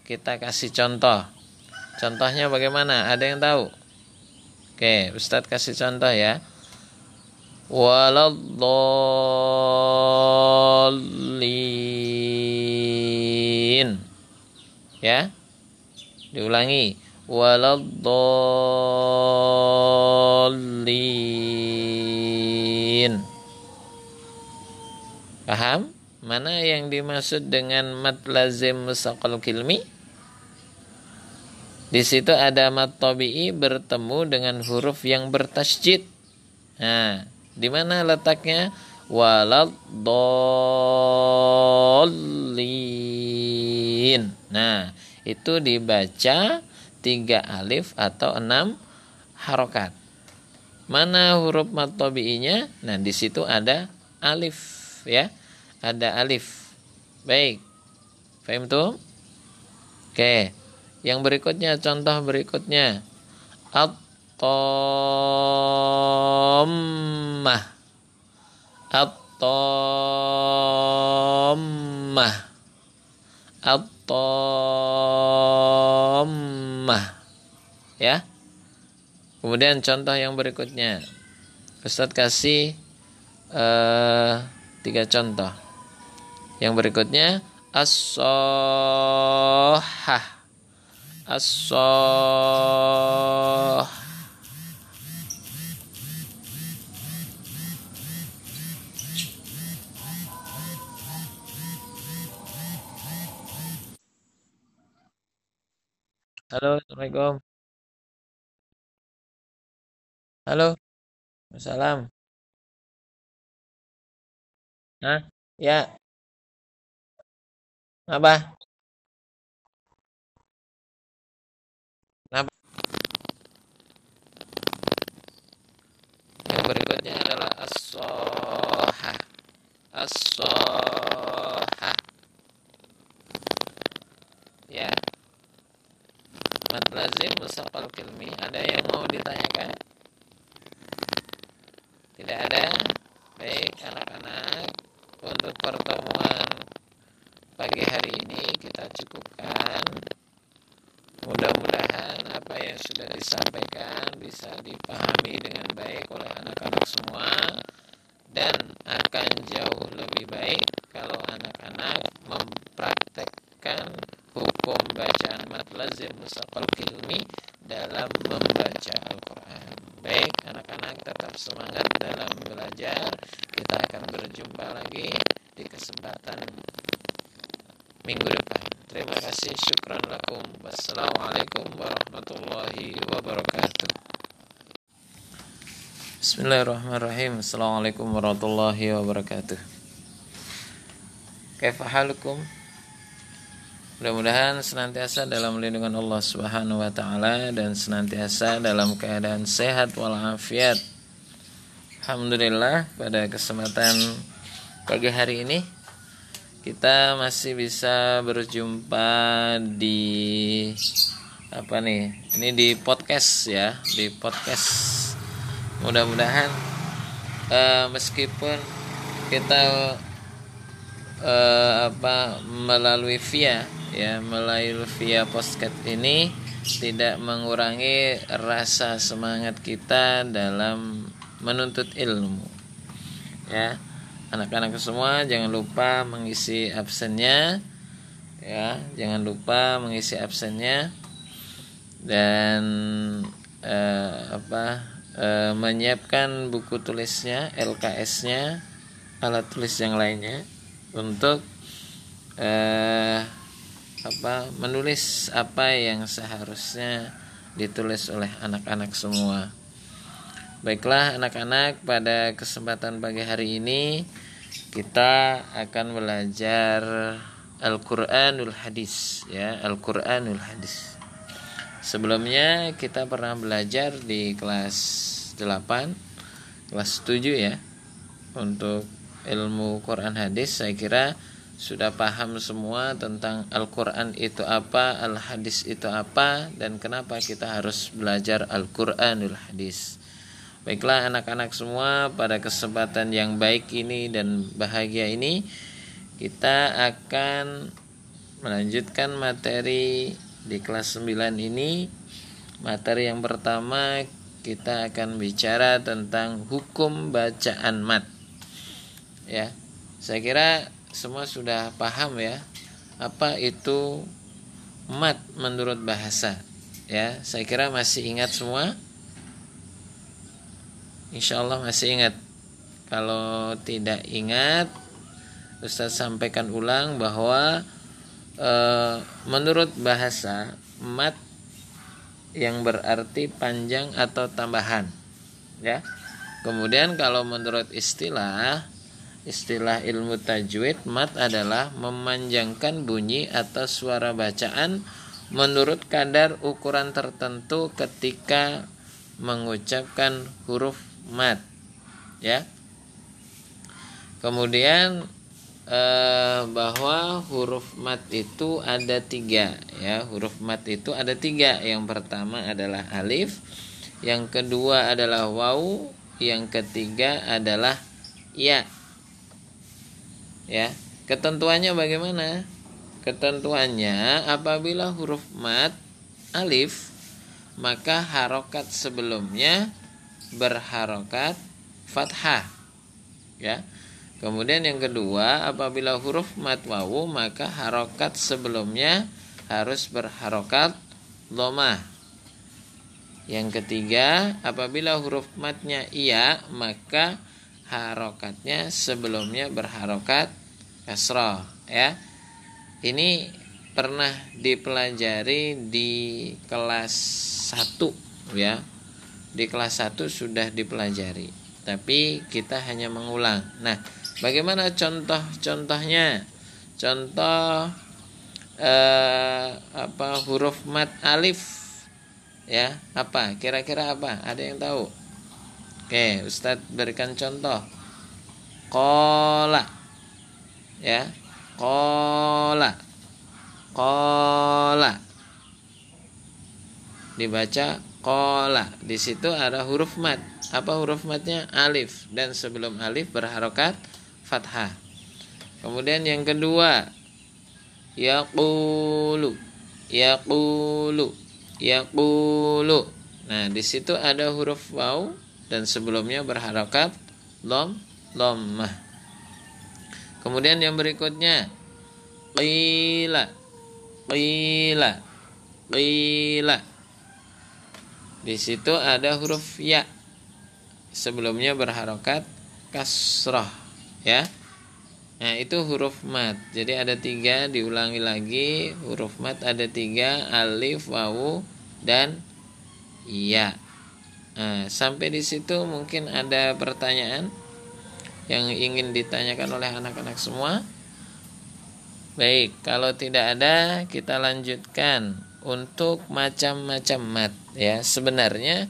kita kasih contoh. Contohnya bagaimana? Ada yang tahu? Oke Ustadz kasih contoh ya. Waladhalin ya. Diulangi. Waladdallin. Paham? Mana yang dimaksud dengan mat lazim musaqal kilmi? Di situ ada mat tabi'i bertemu dengan huruf yang bertasjid. Nah, di mana letaknya? Waladdallin. Nah, itu dibaca tiga alif atau enam harokat. Mana huruf mat tabi'inya? Nah, di situ ada alif ya. Ada alif. Baik. Faham tuh? Oke. Yang berikutnya contoh berikutnya. At-tammah. At-tammah. At-tammah Ya. Kemudian contoh yang berikutnya. Ustadz kasih uh, tiga contoh. Yang berikutnya as-sohah. As-sohah. Halo, Assalamualaikum. Halo. Salam. Hah? Ya. Apa? Yang berikutnya adalah as-soha. As-soha. Ya. Mat lazim musafal kilmi. Ada yang mau ditanyakan? Tidak ada? Baik anak-anak Untuk pertemuan pagi hari ini kita cukupkan Mudah-mudahan apa yang sudah disampaikan bisa dipahami dengan baik oleh anak-anak semua Dan akan jauh lebih baik kalau anak-anak mempraktekkan hukum bacaan matlazim musaqal kilmi dalam membaca Al-Quran. Baik anak-anak tetap semangat dalam belajar. Kita akan berjumpa lagi di kesempatan minggu depan Terima kasih syukran lakum. Wassalamualaikum warahmatullahi wabarakatuh. Bismillahirrahmanirrahim. Assalamualaikum warahmatullahi wabarakatuh. Kaifahalukum Mudah-mudahan senantiasa dalam lindungan Allah Subhanahu wa taala dan senantiasa dalam keadaan sehat walafiat. Alhamdulillah pada kesempatan pagi hari ini kita masih bisa berjumpa di apa nih? Ini di podcast ya, di podcast. Mudah-mudahan uh, meskipun kita uh, apa melalui via ya melalui via podcast ini tidak mengurangi rasa semangat kita dalam menuntut ilmu ya anak-anak semua jangan lupa mengisi absennya ya jangan lupa mengisi absennya dan eh, apa eh, menyiapkan buku tulisnya LKS-nya alat tulis yang lainnya untuk eh, apa menulis apa yang seharusnya ditulis oleh anak-anak semua. Baiklah anak-anak pada kesempatan pagi hari ini kita akan belajar Al-Qur'anul Hadis ya, Al-Qur'anul Hadis. Sebelumnya kita pernah belajar di kelas 8, kelas 7 ya. Untuk ilmu Quran hadis saya kira sudah paham semua tentang Al-Quran itu apa, Al-Hadis itu apa, dan kenapa kita harus belajar Al-Quranul Hadis. Baiklah anak-anak semua pada kesempatan yang baik ini dan bahagia ini kita akan melanjutkan materi di kelas 9 ini. Materi yang pertama kita akan bicara tentang hukum bacaan mat. Ya. Saya kira semua sudah paham ya apa itu mat menurut bahasa ya saya kira masih ingat semua Insya Allah masih ingat. Kalau tidak ingat Ustaz sampaikan ulang bahwa e, menurut bahasa mat yang berarti panjang atau tambahan ya. Kemudian kalau menurut istilah Istilah ilmu tajwid mat adalah memanjangkan bunyi atau suara bacaan menurut kadar ukuran tertentu ketika mengucapkan huruf mat. Ya. Kemudian eh, bahwa huruf mat itu ada tiga ya huruf mat itu ada tiga yang pertama adalah alif yang kedua adalah waw yang ketiga adalah ya ya ketentuannya bagaimana ketentuannya apabila huruf mat alif maka harokat sebelumnya berharokat fathah. Ya. Kemudian yang kedua apabila huruf mat wawu maka harokat sebelumnya harus berharokat lomah yang ketiga apabila huruf matnya iya maka harokatnya sebelumnya berharokat kasroh ya. Ini pernah dipelajari di kelas 1 ya di kelas 1 sudah dipelajari tapi kita hanya mengulang. Nah bagaimana contoh-contohnya? Contoh eh, apa huruf mat alif ya apa? Kira-kira apa? Ada yang tahu? Oke Ustadz berikan contoh. Kola ya kola kola. Dibaca kola di situ ada huruf mat apa huruf matnya alif. Dan sebelum alif berharokat fathah. Kemudian yang kedua. Yaqulu. Yaqulu. Yaqulu. Nah di situ ada huruf waw dan sebelumnya berharokat lom lommah. Kemudian yang berikutnya. Qila. Qila. Qila di situ ada huruf ya. Sebelumnya berharokat kasroh ya. Nah itu huruf mat. Jadi ada tiga diulangi lagi. Huruf mat ada tiga alif wawu dan ya. Nah, sampai di situ mungkin ada pertanyaan yang ingin ditanyakan oleh anak-anak semua? Baik, kalau tidak ada kita lanjutkan untuk macam-macam mat ya. Sebenarnya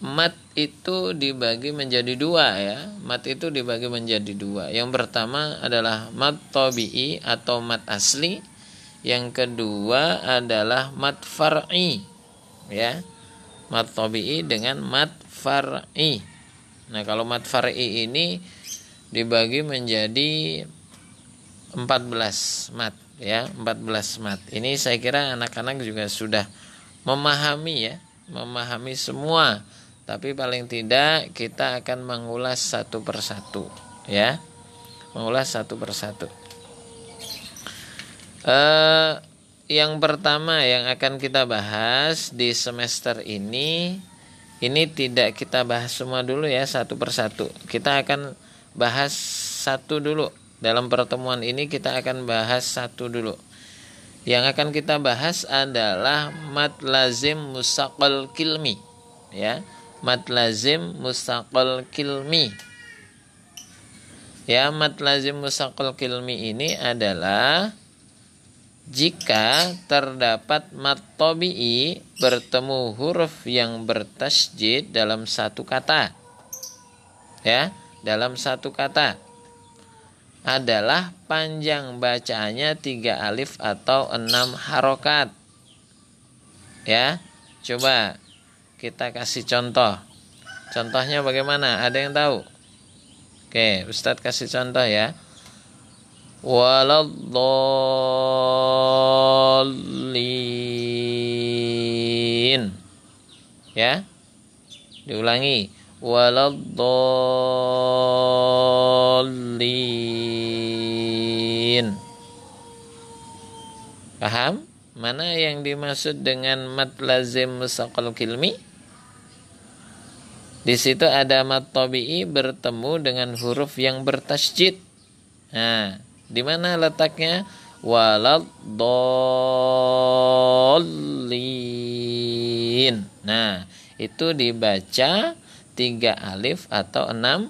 mat itu dibagi menjadi dua ya. Mat itu dibagi menjadi dua. Yang pertama adalah mat tabi'i atau mat asli. Yang kedua adalah mat far'i ya. Mat tabi'i dengan mat far'i. Nah, kalau mat far'i ini dibagi menjadi 14 mat ya 14 mat. Ini saya kira anak-anak juga sudah memahami ya memahami semua. Tapi paling tidak kita akan mengulas satu persatu ya. Mengulas satu persatu. Eh, yang pertama yang akan kita bahas di semester ini ini tidak kita bahas semua dulu ya satu persatu. Kita akan bahas satu dulu dalam pertemuan ini kita akan bahas satu dulu. Yang akan kita bahas adalah mat lazim musaqal kilmi. Ya, mat lazim musaqal kilmi. Ya, mat lazim musaqal kilmi ini adalah jika terdapat mat tobi'i bertemu huruf yang bertasjid dalam satu kata. Ya, dalam satu kata adalah panjang bacaannya tiga alif atau enam harokat. Ya coba kita kasih contoh. Contohnya bagaimana? Ada yang tahu? Oke Ustadz kasih contoh ya. Waladhdallin ya diulangi waladhdallin paham? Mana yang dimaksud dengan mat lazim musaqal kilmi? Di situ ada mat tabi'i bertemu dengan huruf yang bertasjid. Nah di mana letaknya? Waladhdallin nah itu dibaca tiga alif atau enam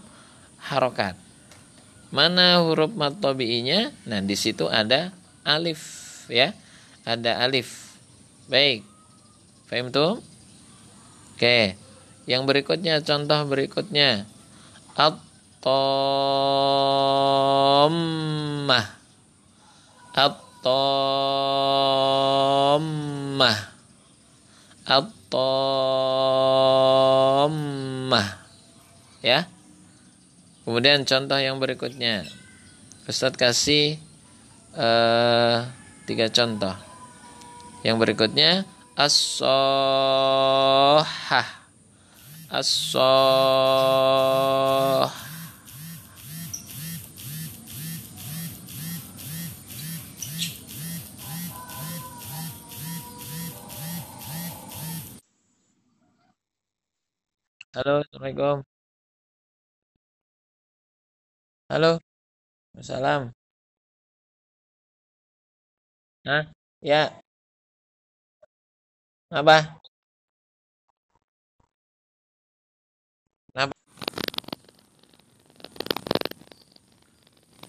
harokat. Mana huruf mat nya Nah, di situ ada alif ya. Ada alif. Baik. Faham tuh? Oke. Yang berikutnya contoh berikutnya. At-tammah. At-tammah dhammah ya. Kemudian contoh yang berikutnya. Ustadz kasih uh, tiga contoh. Yang berikutnya as-sohah. As-soh Halo, Assalamualaikum. Halo, Assalam. Hah? Ya, apa? Apa?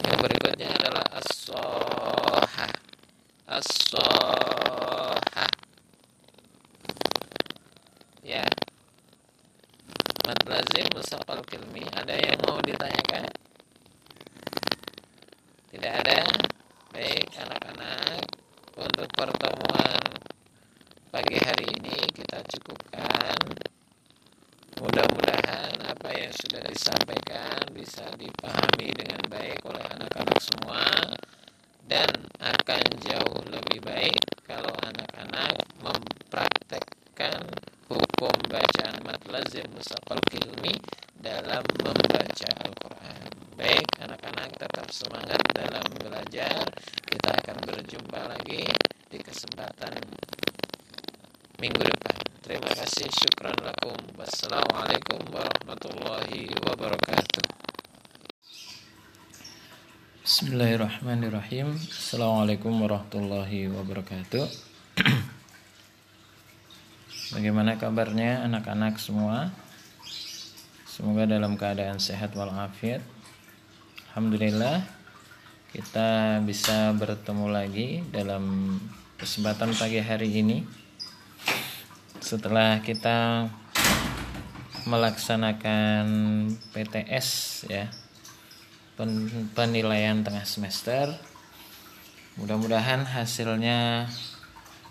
Yang berikutnya adalah. As-soha. Ya. Mat lazim musaqal kilmi. Ada yang mau ditanyakan? Tidak ada? Baik, anak-anak. Untuk pertemuan pagi hari ini kita cukupkan. Mudah-mudahan apa yang sudah disampaikan bisa dipahami dengan baik oleh anak-anak semua dan akan jauh lebih baik kalau anak-anak mempraktekkan hukum bacaan mat lazim musaqal kilmi dalam membaca Al-Quran. Baik, anak-anak tetap semangat dalam belajar. Kita akan berjumpa lagi di kesempatan minggu depan. Terima kasih, syukran lakum. Wassalamualaikum warahmatullahi wabarakatuh. Bismillahirrahmanirrahim. Assalamualaikum warahmatullahi wabarakatuh. Bagaimana kabarnya anak-anak semua? Semoga dalam keadaan sehat walafiat. Alhamdulillah kita bisa bertemu lagi dalam kesempatan pagi hari ini. Setelah kita melaksanakan PTS ya penilaian tengah semester. Mudah-mudahan hasilnya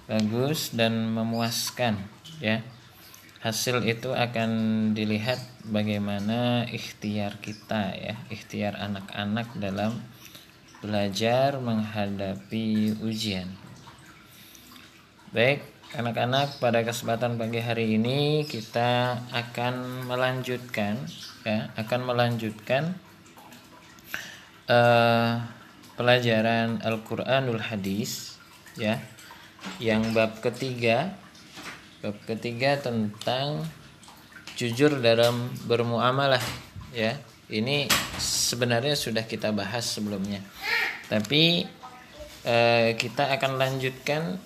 bagus dan memuaskan ya. Hasil itu akan dilihat bagaimana ikhtiar kita ya ikhtiar anak-anak dalam belajar menghadapi ujian. Baik anak-anak pada kesempatan pagi hari ini kita akan melanjutkan ya akan melanjutkan uh, pelajaran Al-Qur'anul Hadis ya yang bab ketiga bab ketiga tentang jujur dalam bermuamalah ya. Ini sebenarnya sudah kita bahas sebelumnya. Tapi uh, kita akan lanjutkan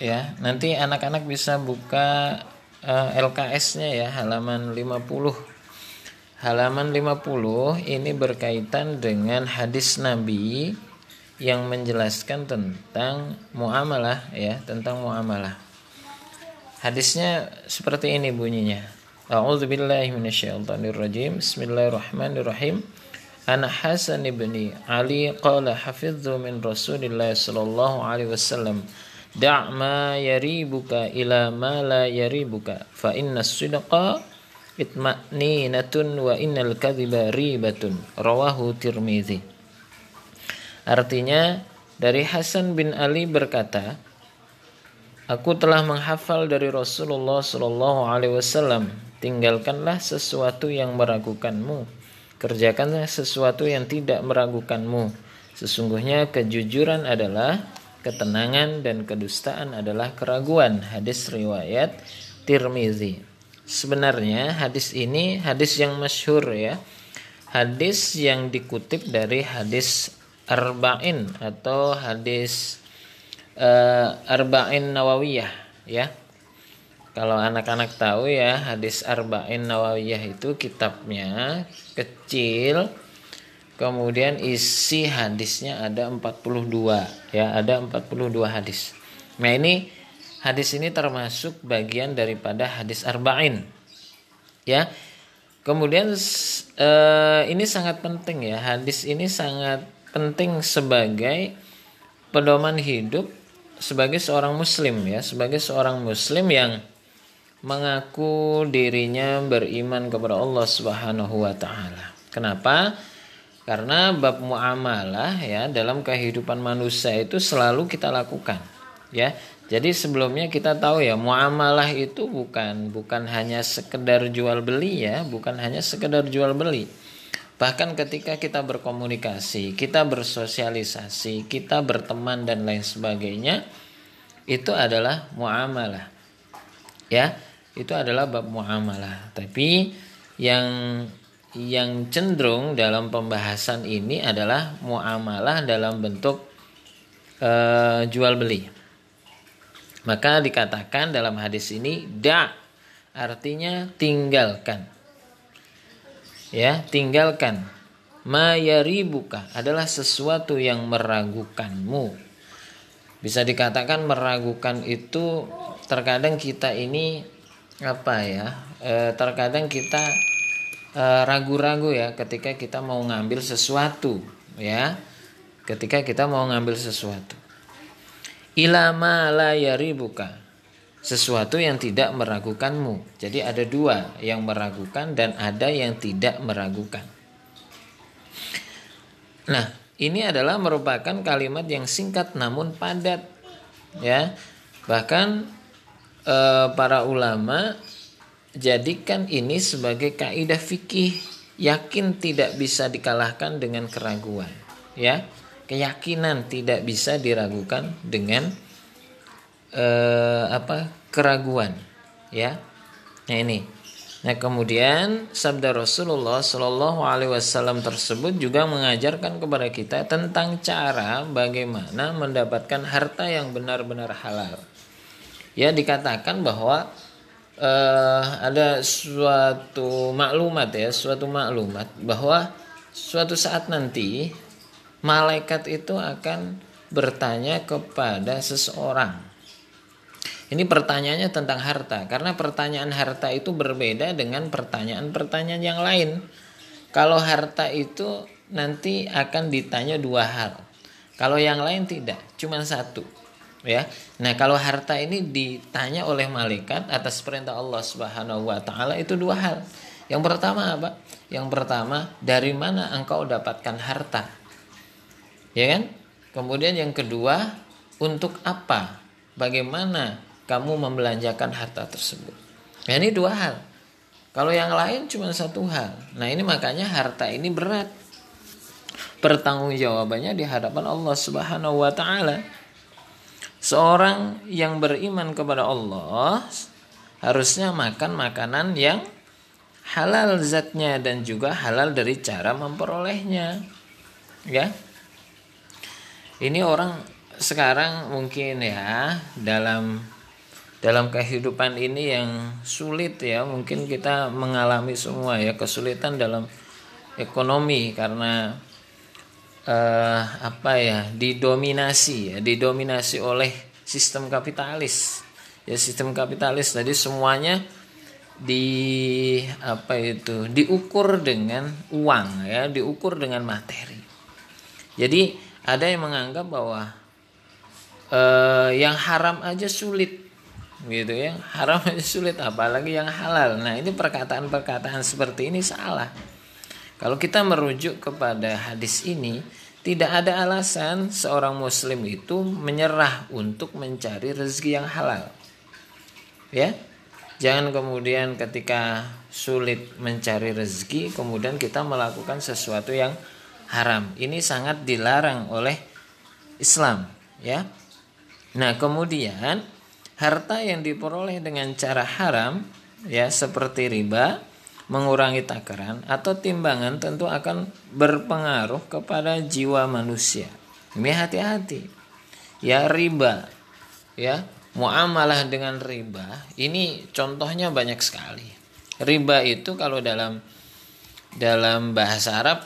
ya. Nanti anak-anak bisa buka eh, LKS-nya ya. Halaman 50 halaman 50 ini berkaitan dengan hadis Nabi yang menjelaskan tentang muamalah ya tentang muamalah. Hadisnya seperti ini bunyinya A'udzubillahi minasyaitonirrajim. Bismillahirrahmanirrahim. Ana Hasan ibni Ali qala hafidhu min Rasulillah sallallahu alaihi wasallam da' ma yaribuka ila ma la yaribuka fa inna sidqa itma'ninatun wa innal kadhiba ribatun. Rawahu tirmizi. Artinya dari Hasan bin Ali berkata Aku telah menghafal dari Rasulullah Shallallahu Alaihi Wasallam. Tinggalkanlah sesuatu yang meragukanmu, kerjakanlah sesuatu yang tidak meragukanmu. Sesungguhnya kejujuran adalah ketenangan dan kedustaan adalah keraguan. Hadis riwayat Tirmizi. Sebenarnya hadis ini hadis yang masyhur ya. Hadis yang dikutip dari hadis Arba'in atau hadis uh, Arba'in Nawawiyah ya. Kalau anak-anak tahu ya, hadis Arba'in Nawawiyah itu kitabnya kecil Kemudian isi hadisnya ada 42 ya, ada 42 hadis. Nah, ini hadis ini termasuk bagian daripada hadis arba'in. Ya. Kemudian eh, ini sangat penting ya. Hadis ini sangat penting sebagai pedoman hidup sebagai seorang muslim ya, sebagai seorang muslim yang mengaku dirinya beriman kepada Allah Subhanahu wa taala. Kenapa? Karena bab muamalah ya dalam kehidupan manusia itu selalu kita lakukan. ya jadi sebelumnya kita tahu ya muamalah itu bukan bukan hanya sekedar jual beli ya bukan hanya sekedar jual beli bahkan ketika kita berkomunikasi kita bersosialisasi kita berteman dan lain sebagainya itu adalah muamalah ya itu adalah bab muamalah tapi yang yang cenderung dalam pembahasan ini adalah muamalah dalam bentuk uh, jual beli. Maka dikatakan dalam hadis ini da artinya tinggalkan. Ya, tinggalkan. Mayaribuka adalah sesuatu yang meragukanmu. Bisa dikatakan meragukan itu terkadang kita ini apa ya? E, terkadang kita Eh, ragu-ragu ya ketika kita mau ngambil sesuatu ya. Ketika kita mau ngambil sesuatu. Ilama la yaribuka. Sesuatu yang tidak meragukanmu. Jadi ada dua yang meragukan dan ada yang tidak meragukan. Nah ini adalah merupakan kalimat yang singkat namun padat ya. Bahkan eh, para ulama jadikan ini sebagai kaidah fikih. Yakin tidak bisa dikalahkan dengan keraguan ya. Keyakinan tidak bisa diragukan dengan eh, apa keraguan ya. Nah ini. Nah kemudian sabda Rasulullah Shallallahu Alaihi Wasallam tersebut juga mengajarkan kepada kita tentang cara bagaimana mendapatkan harta yang benar-benar halal ya dikatakan bahwa uh, ada suatu maklumat ya, suatu maklumat bahwa suatu saat nanti malaikat itu akan bertanya kepada seseorang. Ini pertanyaannya tentang harta, karena pertanyaan harta itu berbeda dengan pertanyaan-pertanyaan yang lain. Kalau harta itu nanti akan ditanya dua hal. Kalau yang lain tidak, cuma satu ya. Nah, kalau harta ini ditanya oleh malaikat atas perintah Allah Subhanahu wa taala itu dua hal. Yang pertama apa? Yang pertama, dari mana engkau dapatkan harta? Ya kan? Kemudian yang kedua, untuk apa? Bagaimana kamu membelanjakan harta tersebut? Nah, ini dua hal. Kalau yang lain cuma satu hal. Nah, ini makanya harta ini berat. Pertanggungjawabannya di hadapan Allah Subhanahu wa taala. Seorang yang beriman kepada Allah harusnya makan makanan yang halal zatnya dan juga halal dari cara memperolehnya. Ya. Ini orang sekarang mungkin ya dalam dalam kehidupan ini yang sulit ya mungkin kita mengalami semua ya kesulitan dalam ekonomi karena uh, apa ya didominasi ya didominasi oleh sistem kapitalis. Ya sistem kapitalis tadi semuanya di apa itu diukur dengan uang ya diukur dengan materi. Jadi ada yang menganggap bahwa uh, yang haram aja sulit gitu ya. Haram aja sulit apalagi yang halal. Nah ini perkataan-perkataan seperti ini salah kalau kita merujuk kepada hadis ini, tidak ada alasan seorang muslim itu menyerah untuk mencari rezeki yang halal. Ya. Jangan kemudian ketika sulit mencari rezeki kemudian kita melakukan sesuatu yang haram. Ini sangat dilarang oleh Islam, ya. Nah, kemudian harta yang diperoleh dengan cara haram ya seperti riba mengurangi takaran atau timbangan tentu akan berpengaruh kepada jiwa manusia. Ini hati-hati. Ya riba, ya muamalah dengan riba ini contohnya banyak sekali. Riba itu kalau dalam dalam bahasa Arab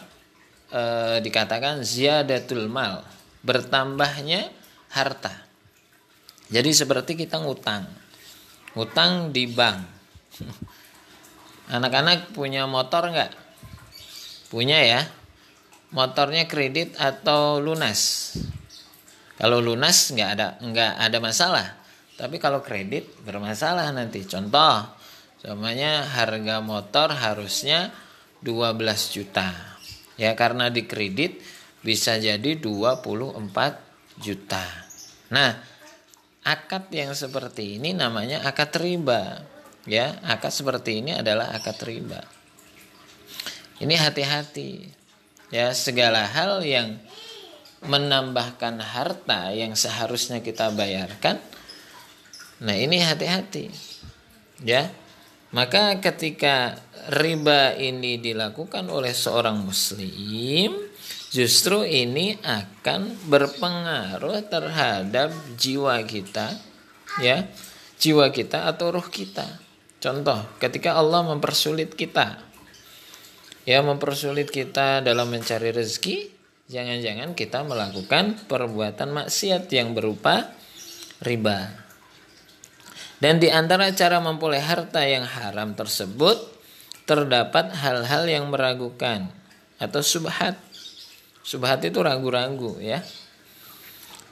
e, dikatakan ziyadatul mal, bertambahnya harta. Jadi seperti kita ngutang. Ngutang di bank. Anak-anak punya motor nggak? Punya ya. Motornya kredit atau lunas? Kalau lunas nggak ada nggak ada masalah. Tapi kalau kredit bermasalah nanti. Contoh, semuanya harga motor harusnya 12 juta. Ya karena di kredit bisa jadi 24 juta. Nah, akad yang seperti ini namanya akad riba. Ya, akad seperti ini adalah akad riba. Ini hati-hati. Ya, segala hal yang menambahkan harta yang seharusnya kita bayarkan. Nah, ini hati-hati. Ya. Maka ketika riba ini dilakukan oleh seorang muslim, justru ini akan berpengaruh terhadap jiwa kita, ya, jiwa kita atau ruh kita. Contoh, ketika Allah mempersulit kita, ya, mempersulit kita dalam mencari rezeki, jangan-jangan kita melakukan perbuatan maksiat yang berupa riba. Dan di antara cara memperoleh harta yang haram tersebut terdapat hal-hal yang meragukan atau subhat Subhat itu ragu-ragu ya.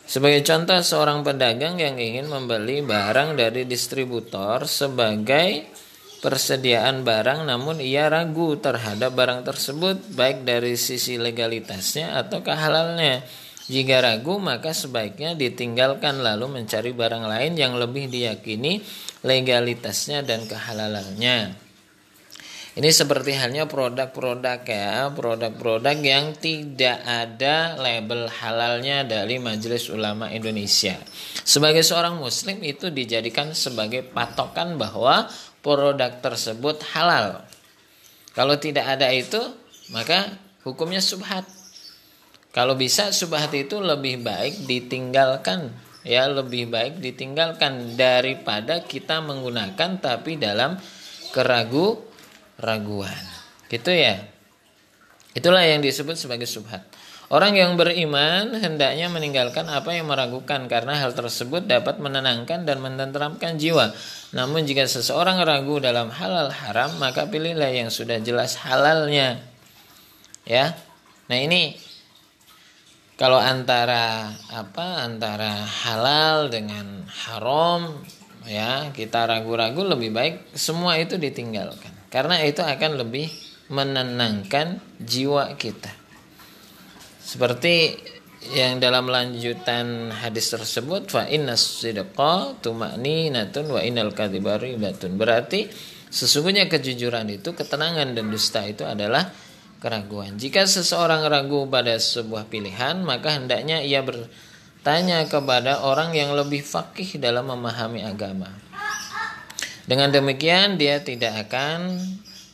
Sebagai contoh seorang pedagang yang ingin membeli barang dari distributor sebagai persediaan barang namun ia ragu terhadap barang tersebut baik dari sisi legalitasnya atau kehalalnya. Jika ragu maka sebaiknya ditinggalkan lalu mencari barang lain yang lebih diyakini legalitasnya dan kehalalannya. Ini seperti halnya produk-produk ya, produk-produk yang tidak ada label halalnya dari Majelis Ulama Indonesia. Sebagai seorang muslim itu dijadikan sebagai patokan bahwa produk tersebut halal. Kalau tidak ada itu, maka hukumnya subhat. Kalau bisa subhat itu lebih baik ditinggalkan ya lebih baik ditinggalkan daripada kita menggunakan tapi dalam keragu raguan. Gitu ya. Itulah yang disebut sebagai subhat. Orang yang beriman hendaknya meninggalkan apa yang meragukan karena hal tersebut dapat menenangkan dan menenteramkan jiwa. Namun jika seseorang ragu dalam halal haram, maka pilihlah yang sudah jelas halalnya. Ya. Nah, ini kalau antara apa? Antara halal dengan haram ya, kita ragu-ragu lebih baik semua itu ditinggalkan. Karena itu akan lebih menenangkan jiwa kita. Seperti yang dalam lanjutan hadis tersebut fa tuma'ninatun wa innal. Berarti sesungguhnya kejujuran itu ketenangan dan dusta itu adalah keraguan. Jika seseorang ragu pada sebuah pilihan, maka hendaknya ia bertanya kepada orang yang lebih fakih dalam memahami agama. Dengan demikian dia tidak akan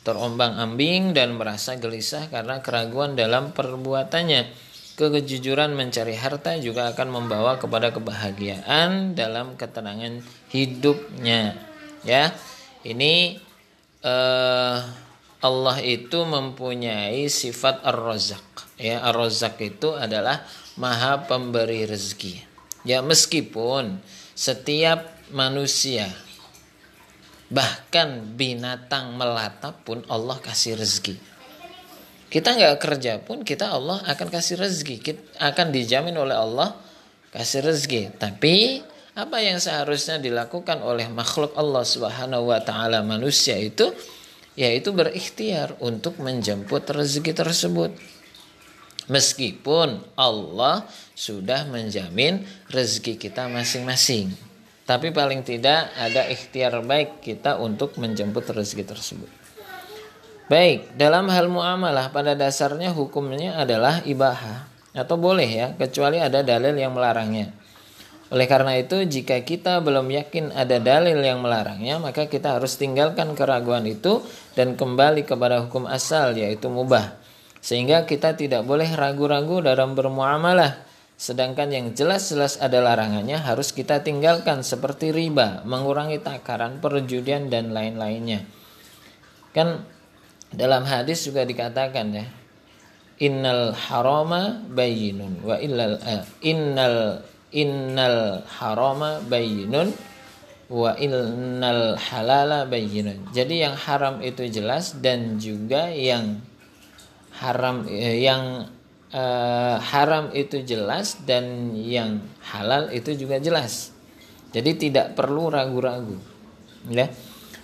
terombang-ambing dan merasa gelisah karena keraguan dalam perbuatannya. Kejujuran mencari harta juga akan membawa kepada kebahagiaan dalam ketenangan hidupnya. Ya, ini uh, Allah itu mempunyai sifat ar-razak. Ya, ar-razak itu adalah maha pemberi rezeki. Ya, meskipun setiap manusia Bahkan binatang melata pun Allah kasih rezeki. Kita nggak kerja pun kita Allah akan kasih rezeki. Kita akan dijamin oleh Allah kasih rezeki. Tapi apa yang seharusnya dilakukan oleh makhluk Allah Subhanahu wa taala manusia itu yaitu berikhtiar untuk menjemput rezeki tersebut. Meskipun Allah sudah menjamin rezeki kita masing-masing. Tapi paling tidak ada ikhtiar baik kita untuk menjemput rezeki tersebut. Baik, dalam hal muamalah pada dasarnya hukumnya adalah ibaha atau boleh ya, kecuali ada dalil yang melarangnya. Oleh karena itu, jika kita belum yakin ada dalil yang melarangnya, maka kita harus tinggalkan keraguan itu dan kembali kepada hukum asal yaitu mubah. Sehingga kita tidak boleh ragu-ragu dalam bermuamalah Sedangkan yang jelas-jelas ada larangannya harus kita tinggalkan seperti riba, mengurangi takaran, perjudian dan lain-lainnya. Kan dalam hadis juga dikatakan ya, innal harama bayyinun wa illal uh, innal innal harama bayyinun wa innal halala bayyinun. Jadi yang haram itu jelas dan juga yang haram eh, yang uh, haram itu jelas dan yang halal itu juga jelas. Jadi tidak perlu ragu-ragu. Ya.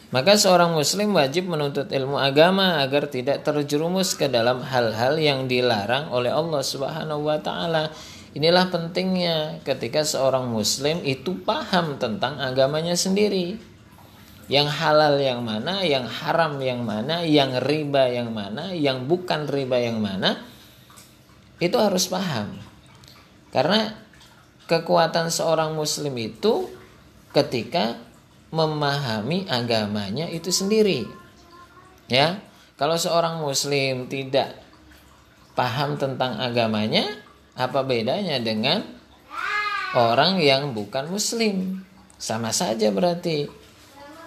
Maka seorang muslim wajib menuntut ilmu agama agar tidak terjerumus ke dalam hal-hal yang dilarang oleh Allah Subhanahu wa taala. Inilah pentingnya ketika seorang muslim itu paham tentang agamanya sendiri. Yang halal yang mana, yang haram yang mana, yang riba yang mana, yang bukan riba yang mana. Itu harus paham. Karena kekuatan seorang muslim itu ketika memahami agamanya itu sendiri. Ya. Kalau seorang muslim tidak paham tentang agamanya, apa bedanya dengan orang yang bukan muslim? Sama saja berarti.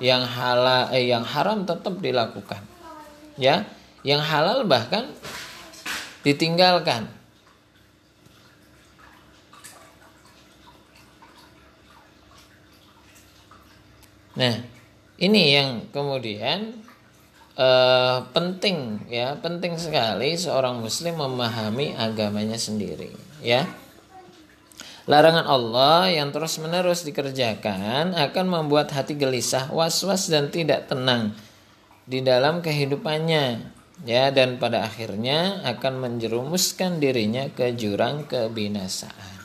Yang halal eh, yang haram tetap dilakukan. Ya, yang halal bahkan ditinggalkan. Nah, ini yang kemudian eh, penting ya penting sekali seorang muslim memahami agamanya sendiri ya. Larangan Allah yang terus menerus dikerjakan akan membuat hati gelisah was-was dan tidak tenang di dalam kehidupannya ya. Dan pada akhirnya akan menjerumuskan dirinya ke jurang kebinasaan.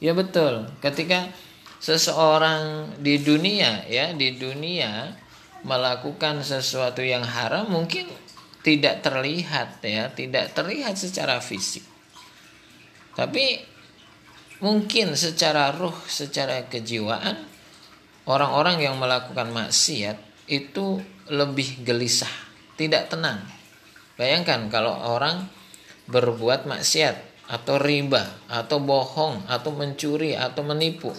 Ya betul. Ketika seseorang di dunia ya di dunia melakukan sesuatu yang haram mungkin tidak terlihat ya, tidak terlihat secara fisik. Tapi mungkin secara ruh, secara kejiwaan orang-orang yang melakukan maksiat itu lebih gelisah, tidak tenang. Bayangkan kalau orang berbuat maksiat atau riba atau bohong atau mencuri atau menipu.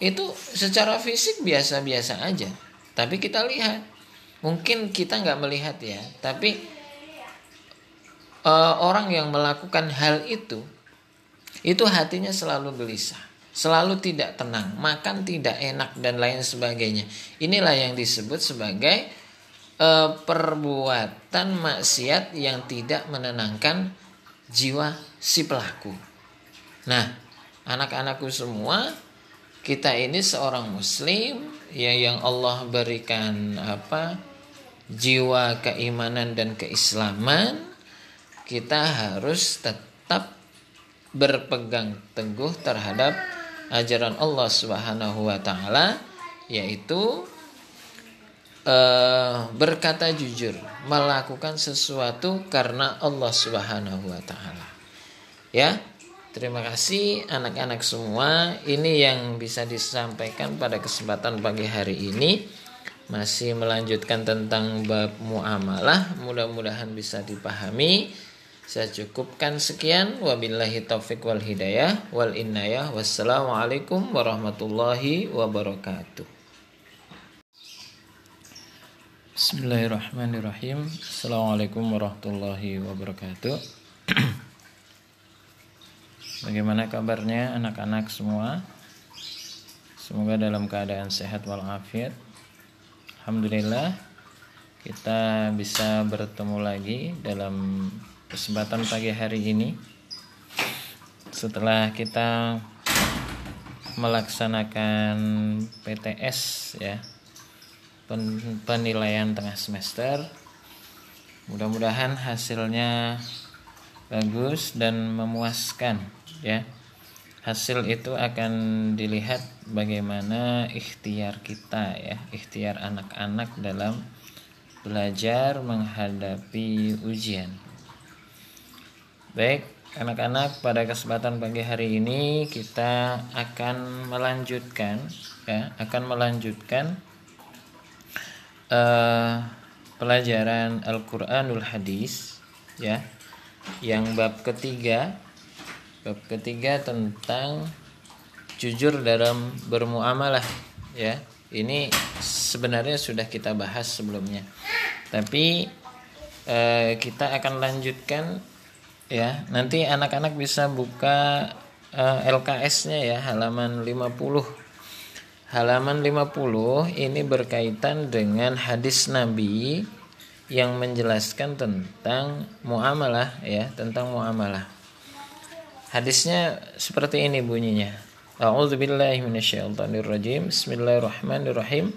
Itu secara fisik biasa-biasa aja. Tapi kita lihat, mungkin kita nggak melihat ya, tapi uh, orang yang melakukan hal itu, itu hatinya selalu gelisah, selalu tidak tenang, makan tidak enak dan lain sebagainya. Inilah yang disebut sebagai uh, perbuatan maksiat yang tidak menenangkan jiwa si pelaku. Nah, anak-anakku semua, kita ini seorang muslim ya yang Allah berikan apa jiwa keimanan dan keislaman kita harus tetap berpegang teguh terhadap ajaran Allah Subhanahu wa taala yaitu uh, berkata jujur, melakukan sesuatu karena Allah Subhanahu wa taala. Ya, Terima kasih anak-anak semua. Ini yang bisa disampaikan pada kesempatan pagi hari ini. Masih melanjutkan tentang bab muamalah. Mudah-mudahan bisa dipahami. Saya cukupkan sekian. Wabillahi taufik wal hidayah wal innayah. Wassalamualaikum warahmatullahi wabarakatuh. Bismillahirrahmanirrahim. Assalamualaikum warahmatullahi wabarakatuh. Bagaimana kabarnya anak-anak semua? Semoga dalam keadaan sehat walafiat. Alhamdulillah kita bisa bertemu lagi dalam kesempatan pagi hari ini. Setelah kita melaksanakan PTS ya penilaian tengah semester mudah-mudahan hasilnya bagus dan memuaskan ya. Hasil itu akan dilihat bagaimana ikhtiar kita ya. Ikhtiar anak-anak dalam belajar menghadapi ujian. Baik anak-anak pada kesempatan pagi hari ini kita akan melanjutkan ya akan melanjutkan uh, pelajaran Al-Qur'anul Hadis ya yang bab ketiga Bab ketiga tentang jujur dalam bermuamalah ya. Ini sebenarnya sudah kita bahas sebelumnya. Tapi eh, kita akan lanjutkan ya. Nanti anak-anak bisa buka eh, LKS-nya ya halaman 50. Halaman 50 ini berkaitan dengan hadis Nabi yang menjelaskan tentang muamalah ya, tentang muamalah. Hadisnya seperti ini bunyinya. A'udzu billahi minasyaitonir rajim. Bismillahirrahmanirrahim.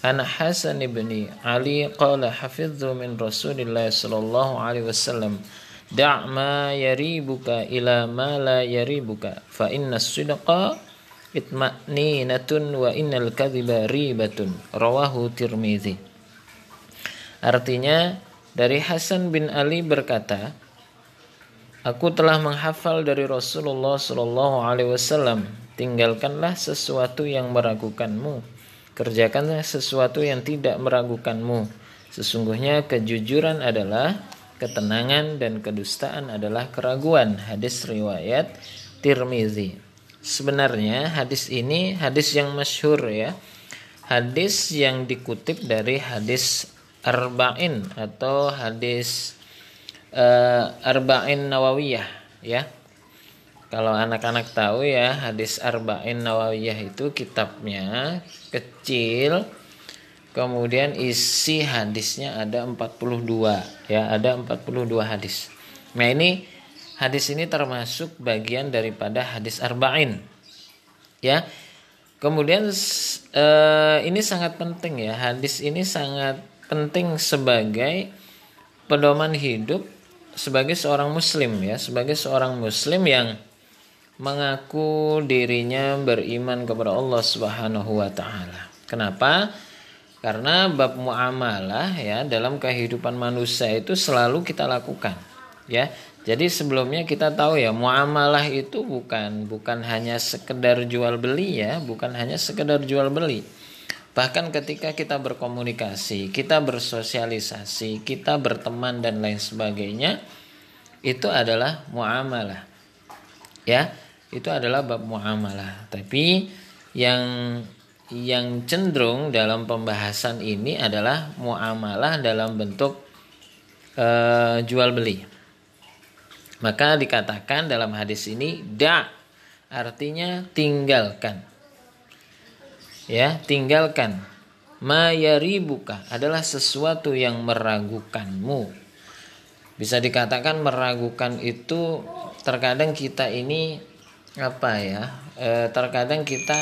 Ana Hasan ibni Ali qala hafidzu min Rasulillah sallallahu alaihi wasallam da' ma yaribuka ila ma la yaribuka fa inna sidqa itma'ninatun wa innal kadhiba ribatun rawahu tirmizi artinya dari Hasan bin Ali berkata Aku telah menghafal dari Rasulullah Shallallahu Alaihi Wasallam. Tinggalkanlah sesuatu yang meragukanmu. Kerjakanlah sesuatu yang tidak meragukanmu. Sesungguhnya kejujuran adalah ketenangan dan kedustaan adalah keraguan. Hadis riwayat Tirmizi. Sebenarnya hadis ini hadis yang masyhur ya. Hadis yang dikutip dari hadis Arba'in atau hadis uh, Arba'in Nawawiyah ya. Kalau anak-anak tahu ya, hadis Arba'in Nawawiyah itu kitabnya kecil. Kemudian isi hadisnya ada 42 ya, ada 42 hadis. Nah, ini hadis ini termasuk bagian daripada hadis Arba'in. Ya. Kemudian uh, ini sangat penting ya. Hadis ini sangat penting sebagai pedoman hidup sebagai seorang muslim ya, sebagai seorang muslim yang mengaku dirinya beriman kepada Allah Subhanahu wa taala. Kenapa? Karena bab muamalah ya dalam kehidupan manusia itu selalu kita lakukan ya. Jadi sebelumnya kita tahu ya muamalah itu bukan bukan hanya sekedar jual beli ya, bukan hanya sekedar jual beli. Bahkan ketika kita berkomunikasi, kita bersosialisasi, kita berteman dan lain sebagainya, itu adalah muamalah. Ya, itu adalah bab muamalah. Tapi yang yang cenderung dalam pembahasan ini adalah muamalah dalam bentuk uh, jual beli. Maka dikatakan dalam hadis ini da artinya tinggalkan ya tinggalkan. Mayaribuka adalah sesuatu yang meragukanmu. Bisa dikatakan meragukan itu terkadang kita ini apa ya e, terkadang kita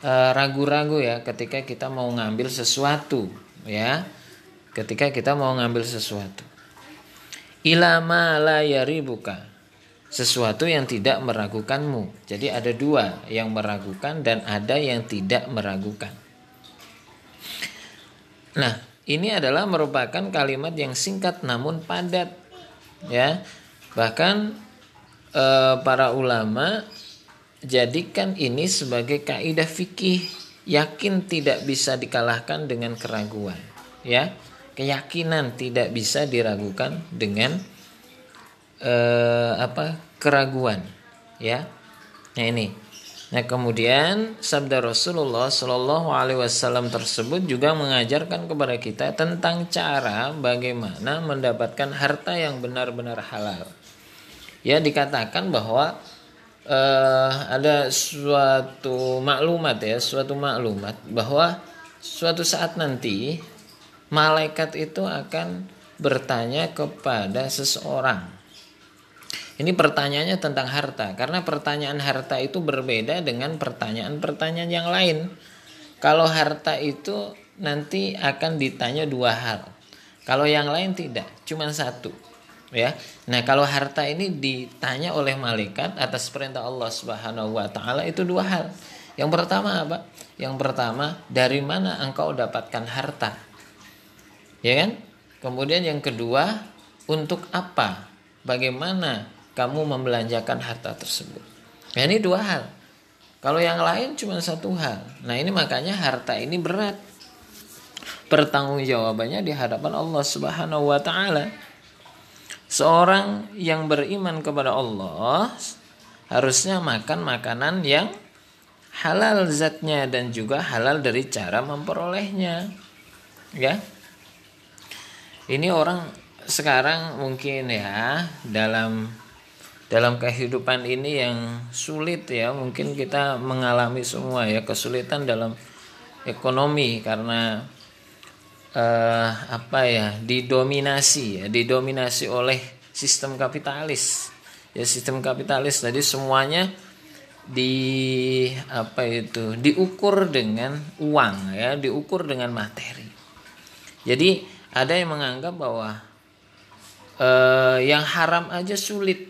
e, ragu-ragu ya ketika kita mau ngambil sesuatu ya. Ketika kita mau ngambil sesuatu. Ilama la yaribuka sesuatu yang tidak meragukanmu. Jadi ada dua yang meragukan dan ada yang tidak meragukan. Nah, ini adalah merupakan kalimat yang singkat namun padat. Ya. Bahkan e, para ulama jadikan ini sebagai kaidah fikih yakin tidak bisa dikalahkan dengan keraguan. Ya. Keyakinan tidak bisa diragukan dengan eh, apa keraguan ya. Nah ini. Nah kemudian sabda Rasulullah Shallallahu Alaihi Wasallam tersebut juga mengajarkan kepada kita tentang cara bagaimana mendapatkan harta yang benar-benar halal. Ya dikatakan bahwa eh, ada suatu maklumat ya suatu maklumat bahwa suatu saat nanti malaikat itu akan bertanya kepada seseorang ini pertanyaannya tentang harta, karena pertanyaan harta itu berbeda dengan pertanyaan-pertanyaan yang lain. Kalau harta itu nanti akan ditanya dua hal. Kalau yang lain tidak, cuma satu. Ya. Nah, kalau harta ini ditanya oleh malaikat atas perintah Allah Subhanahu wa taala itu dua hal. Yang pertama apa? Yang pertama, dari mana engkau dapatkan harta? Ya kan? Kemudian yang kedua, untuk apa? Bagaimana kamu membelanjakan harta tersebut. Nah, ini dua hal. Kalau yang lain cuma satu hal. Nah, ini makanya harta ini berat. Pertanggungjawabannya di hadapan Allah Subhanahu wa taala. Seorang yang beriman kepada Allah harusnya makan makanan yang halal zatnya dan juga halal dari cara memperolehnya. Ya. Ini orang sekarang mungkin ya dalam dalam kehidupan ini yang sulit ya mungkin kita mengalami semua ya kesulitan dalam ekonomi karena eh, apa ya didominasi ya didominasi oleh sistem kapitalis. Ya sistem kapitalis tadi semuanya di apa itu diukur dengan uang ya diukur dengan materi. Jadi ada yang menganggap bahwa eh, yang haram aja sulit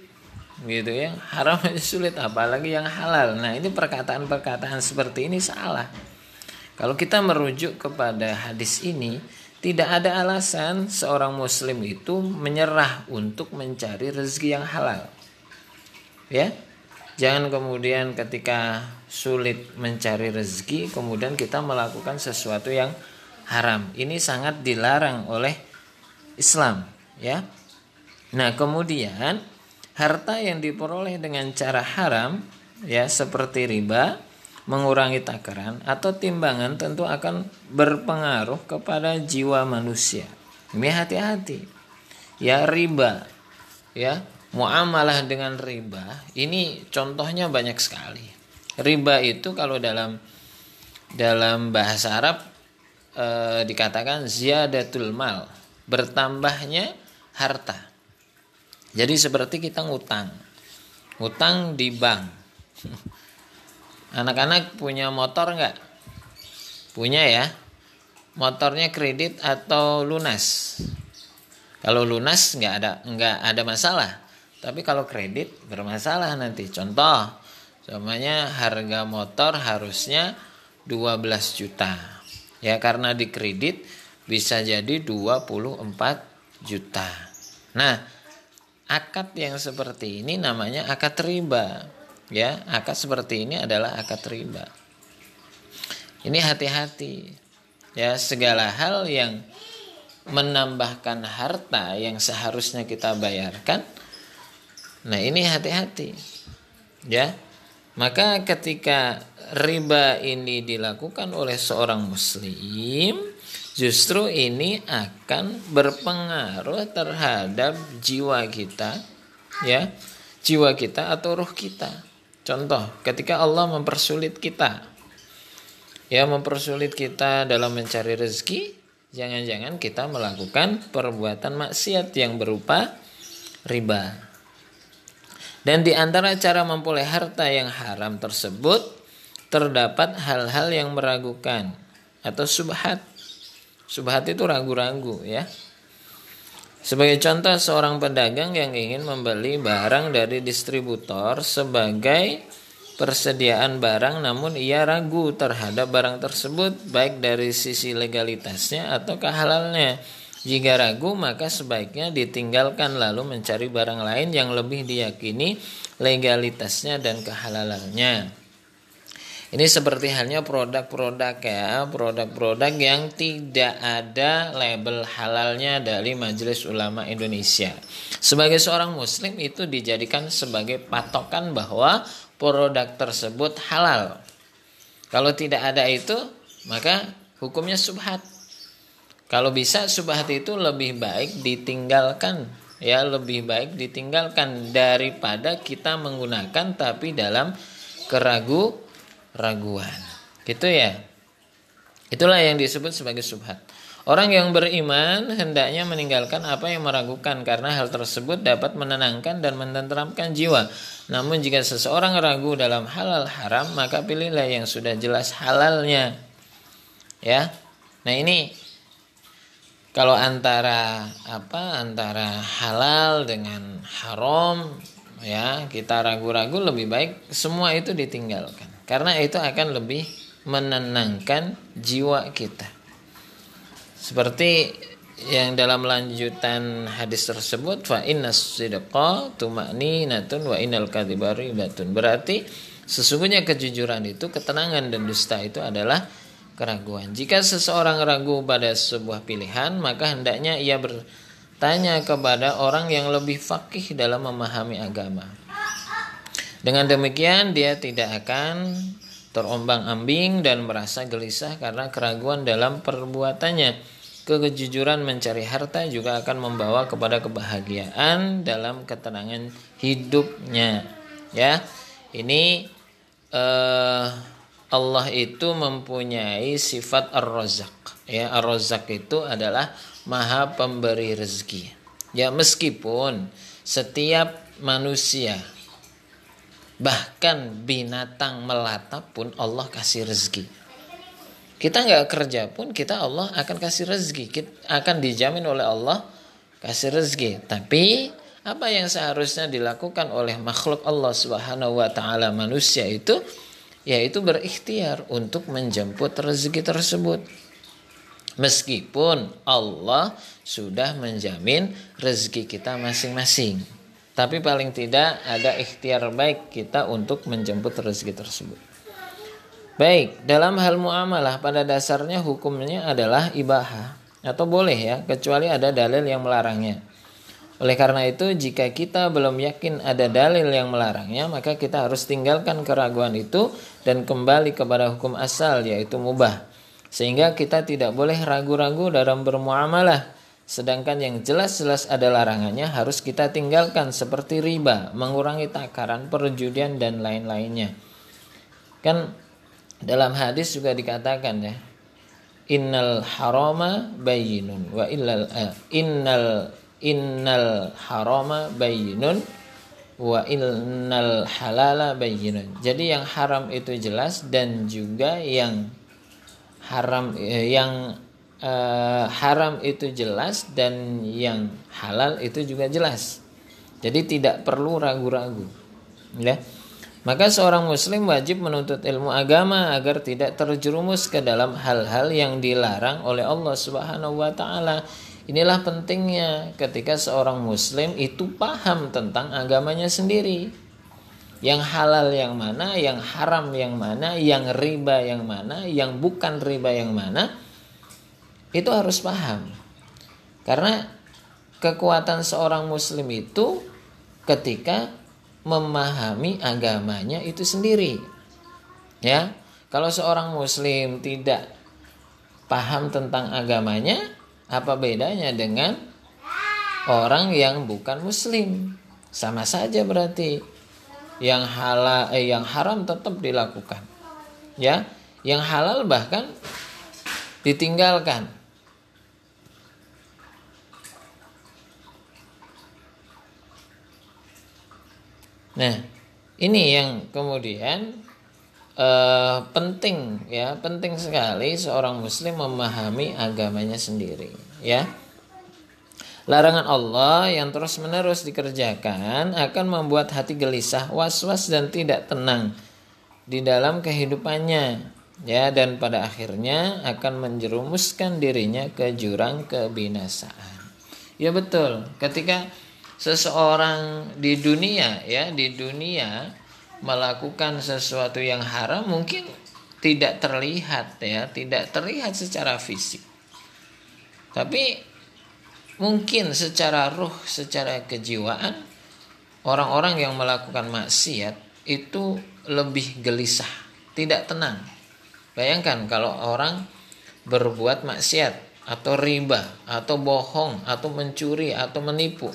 gitu ya. Haram aja sulit apalagi yang halal. Nah ini perkataan-perkataan seperti ini salah. Kalau kita merujuk kepada hadis ini tidak ada alasan seorang muslim itu menyerah untuk mencari rezeki yang halal. Ya? Jangan kemudian ketika sulit mencari rezeki kemudian kita melakukan sesuatu yang haram. Ini sangat dilarang oleh Islam ya. Nah kemudian harta yang diperoleh dengan cara haram ya seperti riba mengurangi takaran atau timbangan tentu akan berpengaruh kepada jiwa manusia. Ini hati-hati. Ya riba ya muamalah dengan riba ini contohnya banyak sekali. Riba itu kalau dalam dalam bahasa Arab e, dikatakan ziyadatul mal, bertambahnya harta. Jadi seperti kita ngutang. Ngutang di bank. Anak-anak punya motor nggak? Punya ya. Motornya kredit atau lunas? Kalau lunas nggak ada nggak ada masalah. Tapi kalau kredit bermasalah nanti. Contoh, Semuanya harga motor harusnya 12 juta. Ya karena di kredit bisa jadi 24 juta. Nah, akad yang seperti ini namanya akad riba. Ya, akad seperti ini adalah akad riba. Ini hati-hati. Ya, segala hal yang menambahkan harta yang seharusnya kita bayarkan. Nah, ini hati-hati. Ya, maka ketika riba ini dilakukan oleh seorang muslim, justru ini akan berpengaruh terhadap jiwa kita, ya, jiwa kita atau roh kita. Contoh, ketika Allah mempersulit kita, ya, mempersulit kita dalam mencari rezeki, jangan-jangan kita melakukan perbuatan maksiat yang berupa riba. Dan di antara cara memperoleh harta yang haram tersebut terdapat hal-hal yang meragukan atau subhat. Subhat itu ragu-ragu ya. Sebagai contoh seorang pedagang yang ingin membeli barang dari distributor sebagai persediaan barang namun ia ragu terhadap barang tersebut baik dari sisi legalitasnya atau kehalalnya. Jika ragu, maka sebaiknya ditinggalkan lalu mencari barang lain yang lebih diyakini legalitasnya dan kehalalannya. Ini seperti halnya produk-produk ya, produk-produk yang tidak ada label halalnya dari Majelis Ulama Indonesia. Sebagai seorang muslim itu dijadikan sebagai patokan bahwa produk tersebut halal. Kalau tidak ada itu, maka hukumnya subhat kalau bisa subhat itu lebih baik ditinggalkan ya lebih baik ditinggalkan daripada kita menggunakan tapi dalam keragu raguan. Gitu ya. Itulah yang disebut sebagai subhat. Orang yang beriman hendaknya meninggalkan apa yang meragukan karena hal tersebut dapat menenangkan dan menenteramkan jiwa. Namun jika seseorang ragu dalam halal haram maka pilihlah yang sudah jelas halalnya. Ya. Nah ini kalau antara apa antara halal dengan haram ya kita ragu-ragu lebih baik semua itu ditinggalkan karena itu akan lebih menenangkan jiwa kita seperti yang dalam lanjutan hadis tersebut fa tumaninatun wa innal ribatun berarti sesungguhnya kejujuran itu ketenangan dan dusta itu adalah keraguan. Jika seseorang ragu pada sebuah pilihan, maka hendaknya ia bertanya kepada orang yang lebih fakih dalam memahami agama. Dengan demikian, dia tidak akan terombang-ambing dan merasa gelisah karena keraguan dalam perbuatannya. Kejujuran mencari harta juga akan membawa kepada kebahagiaan dalam ketenangan hidupnya. Ya, ini eh, Allah itu mempunyai sifat ar-razak. Ya, ar-razak itu adalah maha pemberi rezeki. Ya, meskipun setiap manusia bahkan binatang melata pun Allah kasih rezeki. Kita nggak kerja pun kita Allah akan kasih rezeki. Kita akan dijamin oleh Allah kasih rezeki. Tapi apa yang seharusnya dilakukan oleh makhluk Allah Subhanahu wa taala manusia itu yaitu berikhtiar untuk menjemput rezeki tersebut. Meskipun Allah sudah menjamin rezeki kita masing-masing. Tapi paling tidak ada ikhtiar baik kita untuk menjemput rezeki tersebut. Baik, dalam hal muamalah pada dasarnya hukumnya adalah ibaha atau boleh ya, kecuali ada dalil yang melarangnya. Oleh karena itu, jika kita belum yakin ada dalil yang melarangnya, maka kita harus tinggalkan keraguan itu dan kembali kepada hukum asal yaitu mubah. Sehingga kita tidak boleh ragu-ragu dalam bermuamalah. Sedangkan yang jelas-jelas ada larangannya harus kita tinggalkan seperti riba, mengurangi takaran, perjudian dan lain-lainnya. Kan dalam hadis juga dikatakan ya, innal harama bayyinun wa illal uh, innal innal harama bayyinun wa innal halala bayyinun. Jadi yang haram itu jelas dan juga yang haram eh, yang uh, haram itu jelas dan yang halal itu juga jelas. Jadi tidak perlu ragu-ragu. Ya. Maka seorang muslim wajib menuntut ilmu agama agar tidak terjerumus ke dalam hal-hal yang dilarang oleh Allah Subhanahu wa taala. Inilah pentingnya ketika seorang muslim itu paham tentang agamanya sendiri. Yang halal yang mana, yang haram yang mana, yang riba yang mana, yang bukan riba yang mana. Itu harus paham. Karena kekuatan seorang muslim itu ketika memahami agamanya itu sendiri. Ya. Kalau seorang muslim tidak paham tentang agamanya, apa bedanya dengan orang yang bukan muslim? Sama saja berarti. Yang halal eh, yang haram tetap dilakukan. Ya. Yang halal bahkan ditinggalkan. Nah, ini yang kemudian uh, penting ya, penting sekali seorang muslim memahami agamanya sendiri, ya. Larangan Allah yang terus-menerus dikerjakan akan membuat hati gelisah, was-was dan tidak tenang di dalam kehidupannya ya dan pada akhirnya akan menjerumuskan dirinya ke jurang kebinasaan. Ya betul, ketika seseorang di dunia ya di dunia melakukan sesuatu yang haram mungkin tidak terlihat ya tidak terlihat secara fisik. Tapi mungkin secara ruh secara kejiwaan orang-orang yang melakukan maksiat itu lebih gelisah tidak tenang. Bayangkan kalau orang berbuat maksiat atau riba atau bohong atau mencuri atau menipu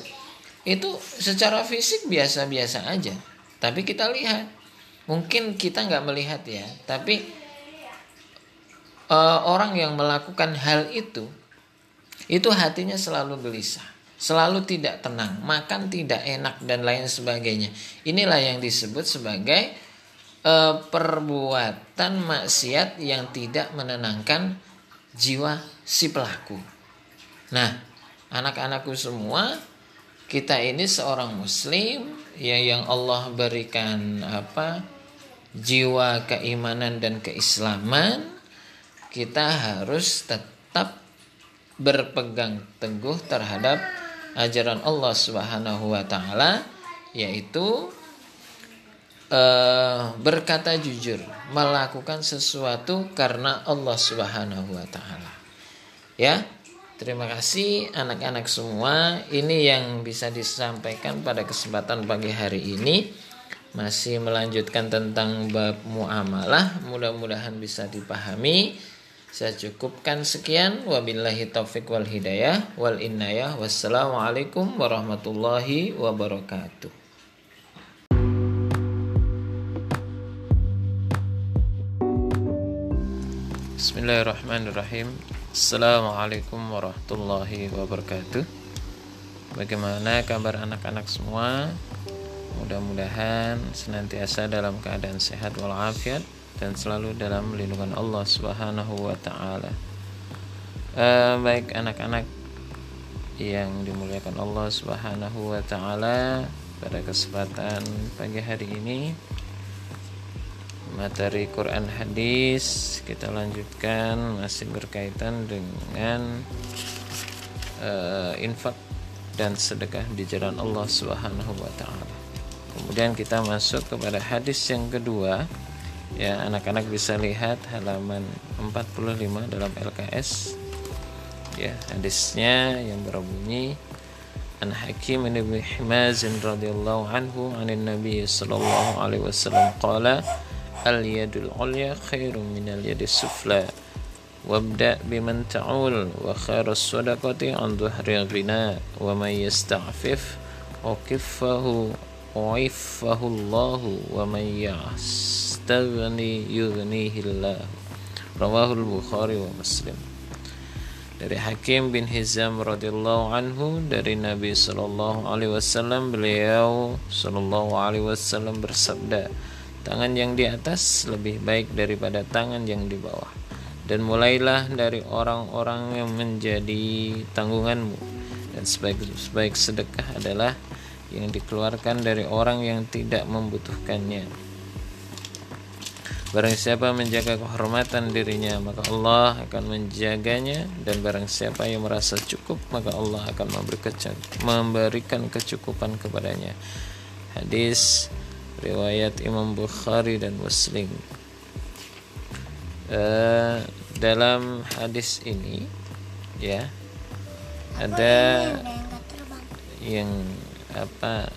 itu secara fisik biasa-biasa aja. Tapi kita lihat. Mungkin kita nggak melihat ya. Tapi uh, orang yang melakukan hal itu itu hatinya selalu gelisah. Selalu tidak tenang. Makan tidak enak dan lain sebagainya. Inilah yang disebut sebagai uh, perbuatan maksiat yang tidak menenangkan jiwa si pelaku. Nah anak-anakku semua kita ini seorang muslim ya yang Allah berikan apa jiwa keimanan dan keislaman kita harus tetap berpegang teguh terhadap ajaran Allah Subhanahu wa taala yaitu uh, berkata jujur melakukan sesuatu karena Allah Subhanahu wa taala. Ya Terima kasih anak-anak semua. Ini yang bisa disampaikan pada kesempatan pagi hari ini. Masih melanjutkan tentang bab muamalah. Mudah-mudahan bisa dipahami. Saya cukupkan sekian. Wabillahi taufik wal hidayah wal innayah. Wassalamualaikum warahmatullahi wabarakatuh. Bismillahirrahmanirrahim. Assalamualaikum warahmatullahi wabarakatuh. Bagaimana kabar anak-anak semua? Mudah-mudahan senantiasa dalam keadaan sehat walafiat Dan selalu dalam lindungan Allah subhanahu wa ta'ala. Uh, Baik anak-anak yang dimuliakan Allah Subhanahu wa taala pada kesempatan pagi hari ini materi Quran hadis. Kita lanjutkan masih berkaitan dengan uh, infak dan sedekah di jalan Allah Subhanahu wa taala. Kemudian kita masuk kepada hadis yang kedua. Ya anak-anak bisa lihat halaman 45 dalam LKS ya hadisnya yang berbunyi an Hakim bin Himaz radhiyallahu anhu anin Nabi sallallahu alaihi wasallam qala al yadul ulya khairun min al yadis sufla. Wabda biman ta'ul wa khairus sadaqati an dhuhri ghina wa man yasta'fif uqiffahu u'iffahu Allah wa man yastaghni yughnihi Allah rawahul Bukhari wa Muslim. Dari Hakim bin Hizam radhiyallahu anhu dari Nabi sallallahu alaihi wasallam beliau sallallahu alaihi wasallam bersabda tangan yang di atas lebih baik daripada tangan yang di bawah. Dan mulailah dari orang-orang yang menjadi tanggunganmu. Dan sebaik-sebaik sedekah adalah yang dikeluarkan dari orang yang tidak membutuhkannya. Barang siapa menjaga kehormatan dirinya, maka Allah akan menjaganya. Dan barang siapa yang merasa cukup, maka Allah akan memberikan kecukupan kepadanya. Hadis riwayat Imam Bukhari dan Muslim. Uh, dalam hadis ini ya ada yang apa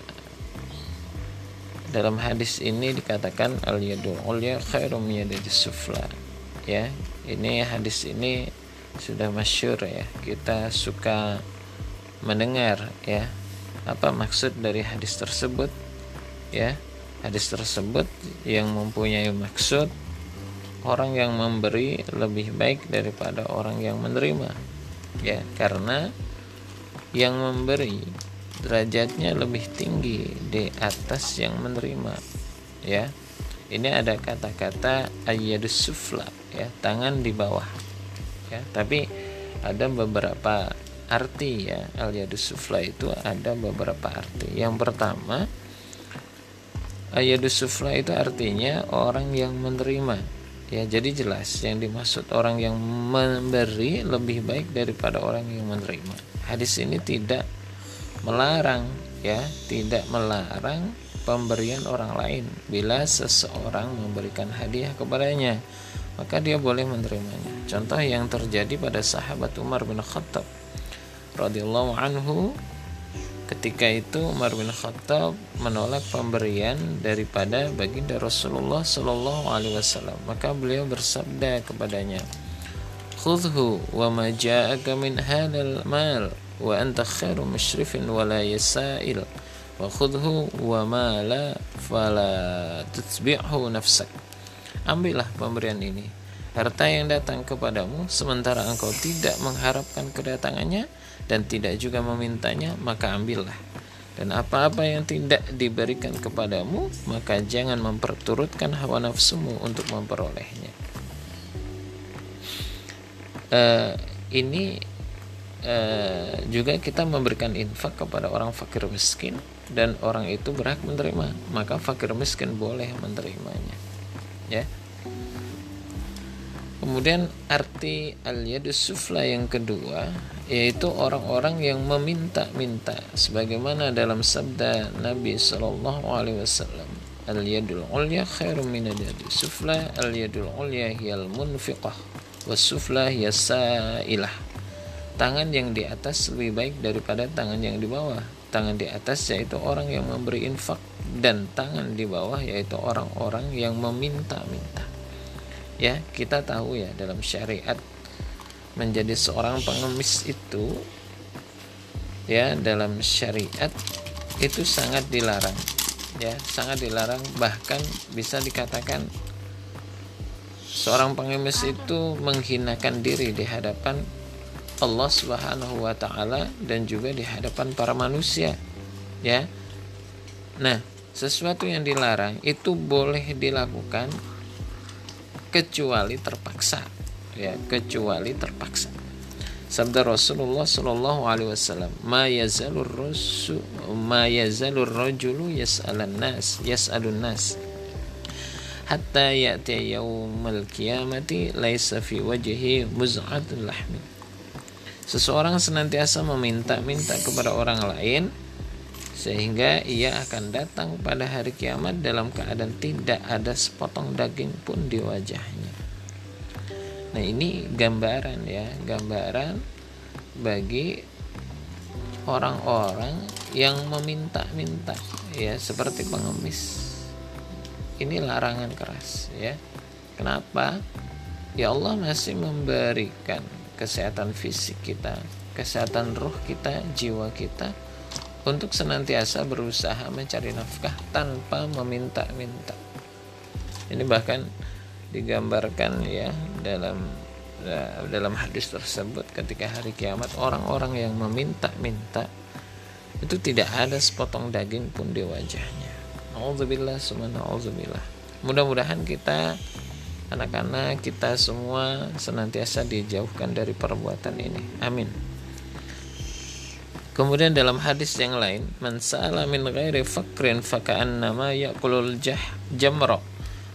dalam hadis ini dikatakan al yadul ulya khairum sufla. Ya ini hadis ini sudah masyur ya. Kita suka mendengar ya apa maksud dari hadis tersebut ya hadis tersebut yang mempunyai maksud orang yang memberi lebih baik daripada orang yang menerima. Ya karena yang memberi derajatnya lebih tinggi di atas yang menerima. Ya ini ada kata-kata ayyadus sufla ya tangan di bawah. Ya tapi ada beberapa arti ya. Al sufla itu ada beberapa arti. Yang pertama ayadus sufla itu artinya orang yang menerima. Ya jadi jelas yang dimaksud orang yang memberi lebih baik daripada orang yang menerima. Hadis ini tidak melarang ya tidak melarang pemberian orang lain. Bila seseorang memberikan hadiah kepadanya maka dia boleh menerimanya. Contoh yang terjadi pada sahabat Umar bin Khattab radhiyallahu anhu ketika itu Umar bin Khattab menolak pemberian daripada baginda Rasulullah Shallallahu Alaihi Wasallam. Maka beliau bersabda kepadanya khudhu wa ma ja'aka min hadal mal wa anta khairu musyrifin wa la yasail. Wa khudhu wa ma la fala tutbi'hu nafsak. Ambillah pemberian ini. Harta yang datang kepadamu sementara engkau tidak mengharapkan kedatangannya dan tidak juga memintanya maka ambillah. Dan apa-apa yang tidak diberikan kepadamu maka jangan memperturutkan hawa nafsumu untuk memperolehnya. Uh, ini Eh, juga kita memberikan infak kepada orang fakir miskin dan orang itu berhak menerima maka fakir miskin boleh menerimanya. Ya kemudian arti al yadus sufla yang kedua yaitu orang-orang yang meminta-minta sebagaimana dalam sabda Nabi Shallallahu alaihi wasallam al yadul ulya khairum min al yadus sufla al yadul ulya hiyal munfiqah was sufla hiya sa'ilah. Tangan yang di atas lebih baik daripada tangan yang di bawah. Tangan di atas yaitu orang yang memberi infak dan tangan di bawah yaitu orang-orang yang meminta-minta ya kita tahu ya dalam syariat menjadi seorang pengemis itu ya dalam syariat itu sangat dilarang ya sangat dilarang bahkan bisa dikatakan seorang pengemis itu menghinakan diri di hadapan Allah Subhanahu wa taala dan juga di hadapan para manusia. Ya. Nah, sesuatu yang dilarang itu boleh dilakukan kecuali terpaksa. Ya, kecuali terpaksa. Sabda Rasulullah Shallallahu Alaihi Wasallam, "Ma yazalur rasu, ma yazalur rajulu yas'alan nas, yas'alun nas." Hatta ya'ti yaumal qiyamati laisa fi wajhi muz'atul lahmi. Seseorang senantiasa meminta-minta kepada orang lain sehingga ia akan datang pada hari kiamat dalam keadaan tidak ada sepotong daging pun di wajahnya. Nah, ini gambaran ya, gambaran bagi orang-orang yang meminta-minta ya seperti pengemis. Ini larangan keras ya. Kenapa? Ya Allah masih memberikan kesehatan fisik kita, kesehatan roh kita, jiwa kita untuk senantiasa berusaha mencari nafkah tanpa meminta-minta. Ini bahkan digambarkan ya dalam ya, dalam hadis tersebut ketika hari kiamat orang-orang yang meminta-minta itu tidak ada sepotong daging pun di wajahnya. Alhamdulillah subhanallah. Mudah-mudahan kita anak-anak kita semua senantiasa dijauhkan dari perbuatan ini. Amin. Kemudian dalam hadis yang lain, man sa'ala min ghairi fakrin faka'annama ya'kulul jah jamra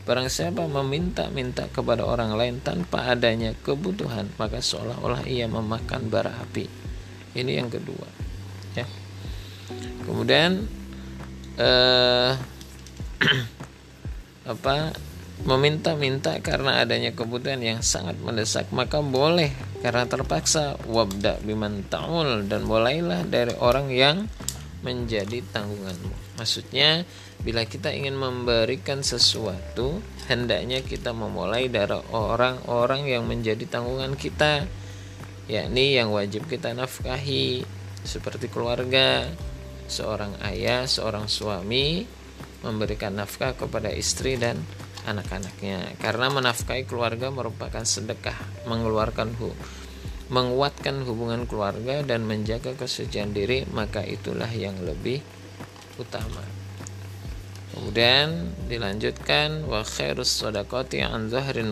Barang siapa meminta-minta kepada orang lain tanpa adanya kebutuhan, maka seolah-olah ia memakan bara api. Ini yang kedua. Ya. Kemudian eh, apa meminta-minta karena adanya kebutuhan yang sangat mendesak maka boleh karena terpaksa wabda biman ta'ul dan mulailah dari orang yang menjadi tanggunganmu. Maksudnya Bila kita ingin memberikan sesuatu, hendaknya kita memulai dari orang-orang yang menjadi tanggungan kita, yakni yang wajib kita nafkahi, seperti keluarga, seorang ayah, seorang suami memberikan nafkah kepada istri dan anak-anaknya. Karena menafkahi keluarga merupakan sedekah, mengeluarkan hu menguatkan hubungan keluarga dan menjaga kesucian diri, maka itulah yang lebih utama. Kemudian dilanjutkan wa khairus sadaqati an zahrin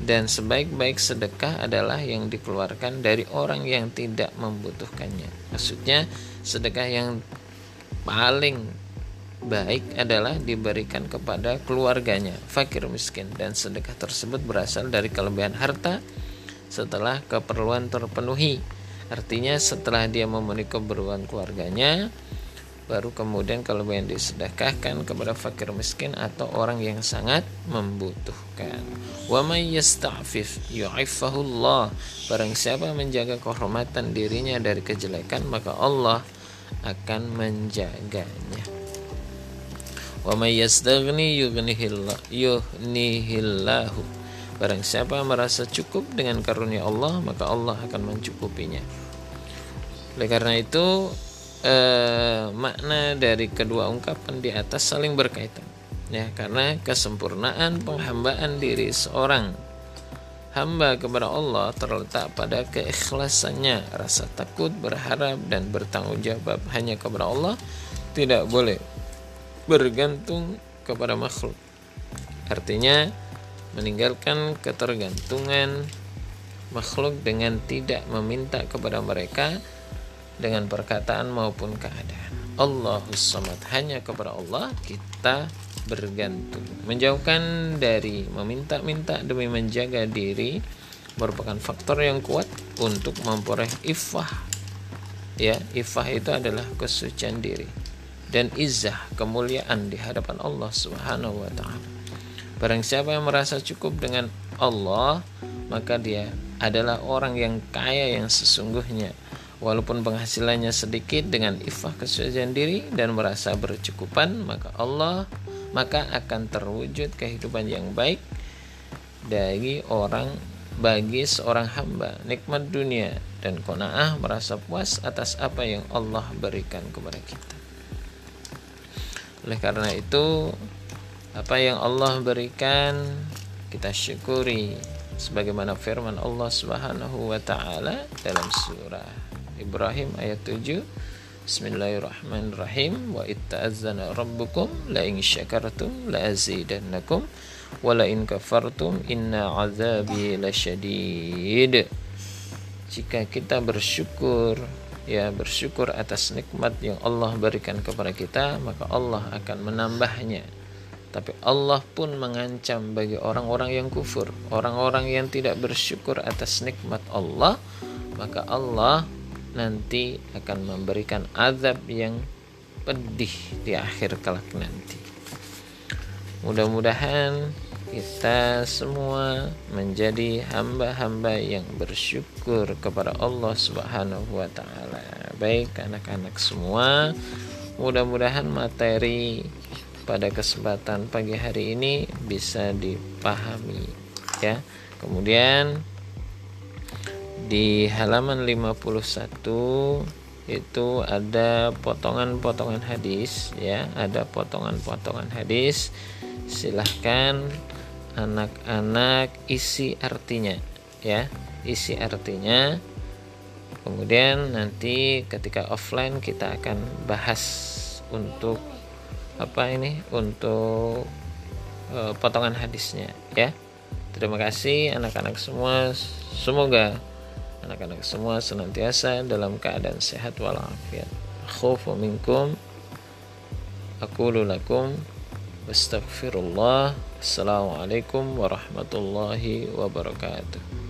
dan sebaik-baik sedekah adalah yang dikeluarkan dari orang yang tidak membutuhkannya. Maksudnya sedekah yang paling baik adalah diberikan kepada keluarganya, fakir miskin dan sedekah tersebut berasal dari kelebihan harta setelah keperluan terpenuhi. Artinya setelah dia memenuhi keperluan keluarganya, baru kemudian yang disedekahkan kepada fakir miskin atau orang yang sangat membutuhkan. Wa may yasta'fif yu'ifahullah. Barang siapa menjaga kehormatan dirinya dari kejelekan maka Allah akan menjaganya. Wa may yastaghni yughnihillahu. Barang siapa merasa cukup dengan karunia Allah maka Allah akan mencukupinya. Oleh karena itu eh, makna dari kedua ungkapan di atas saling berkaitan ya karena kesempurnaan penghambaan diri seorang hamba kepada Allah terletak pada keikhlasannya rasa takut berharap dan bertanggung jawab hanya kepada Allah tidak boleh bergantung kepada makhluk artinya meninggalkan ketergantungan makhluk dengan tidak meminta kepada mereka dengan perkataan maupun keadaan. Allahus samad hanya kepada Allah kita bergantung. Menjauhkan dari meminta-minta demi menjaga diri merupakan faktor yang kuat untuk memperoleh ifah. Ya, ifah itu adalah kesucian diri dan izah kemuliaan di hadapan Allah Subhanahu wa taala. Barang siapa yang merasa cukup dengan Allah, maka dia adalah orang yang kaya yang sesungguhnya. Walaupun penghasilannya sedikit dengan ifah kesucian diri dan merasa bercukupan maka Allah maka akan terwujud kehidupan yang baik bagi orang bagi seorang hamba. Nikmat dunia dan kona'ah merasa puas atas apa yang Allah berikan kepada kita oleh karena itu apa yang Allah berikan kita syukuri sebagaimana firman Allah Subhanahu wa taala dalam surah Ibrahim ayat 7 Bismillahirrahmanirrahim. Wa itta'azzana rabbukum la in syakartum la azidannakum wa la in kafartum inna azabi lasyadid jika kita bersyukur ya bersyukur atas nikmat yang Allah berikan kepada kita maka Allah akan menambahnya. Tapi Allah pun mengancam bagi orang-orang yang kufur. Orang-orang yang tidak bersyukur atas nikmat Allah maka Allah nanti akan memberikan azab yang pedih di akhir kelak nanti. Mudah-mudahan kita semua menjadi hamba-hamba yang bersyukur kepada Allah Subhanahu wa taala. Baik anak-anak semua, mudah-mudahan materi pada kesempatan pagi hari ini bisa dipahami ya. Kemudian di halaman 51 itu ada potongan-potongan hadis ya, ada potongan-potongan hadis. Silahkan anak-anak isi artinya ya. Isi artinya kemudian nanti ketika offline kita akan bahas untuk apa ini untuk uh, potongan hadisnya ya. Terima kasih anak-anak semua. Semoga anak-anak semua senantiasa dalam keadaan sehat walafiat. Khufu minkum aku lakum Astagfirullah. Assalamualaikum warahmatullahi wabarakatuh.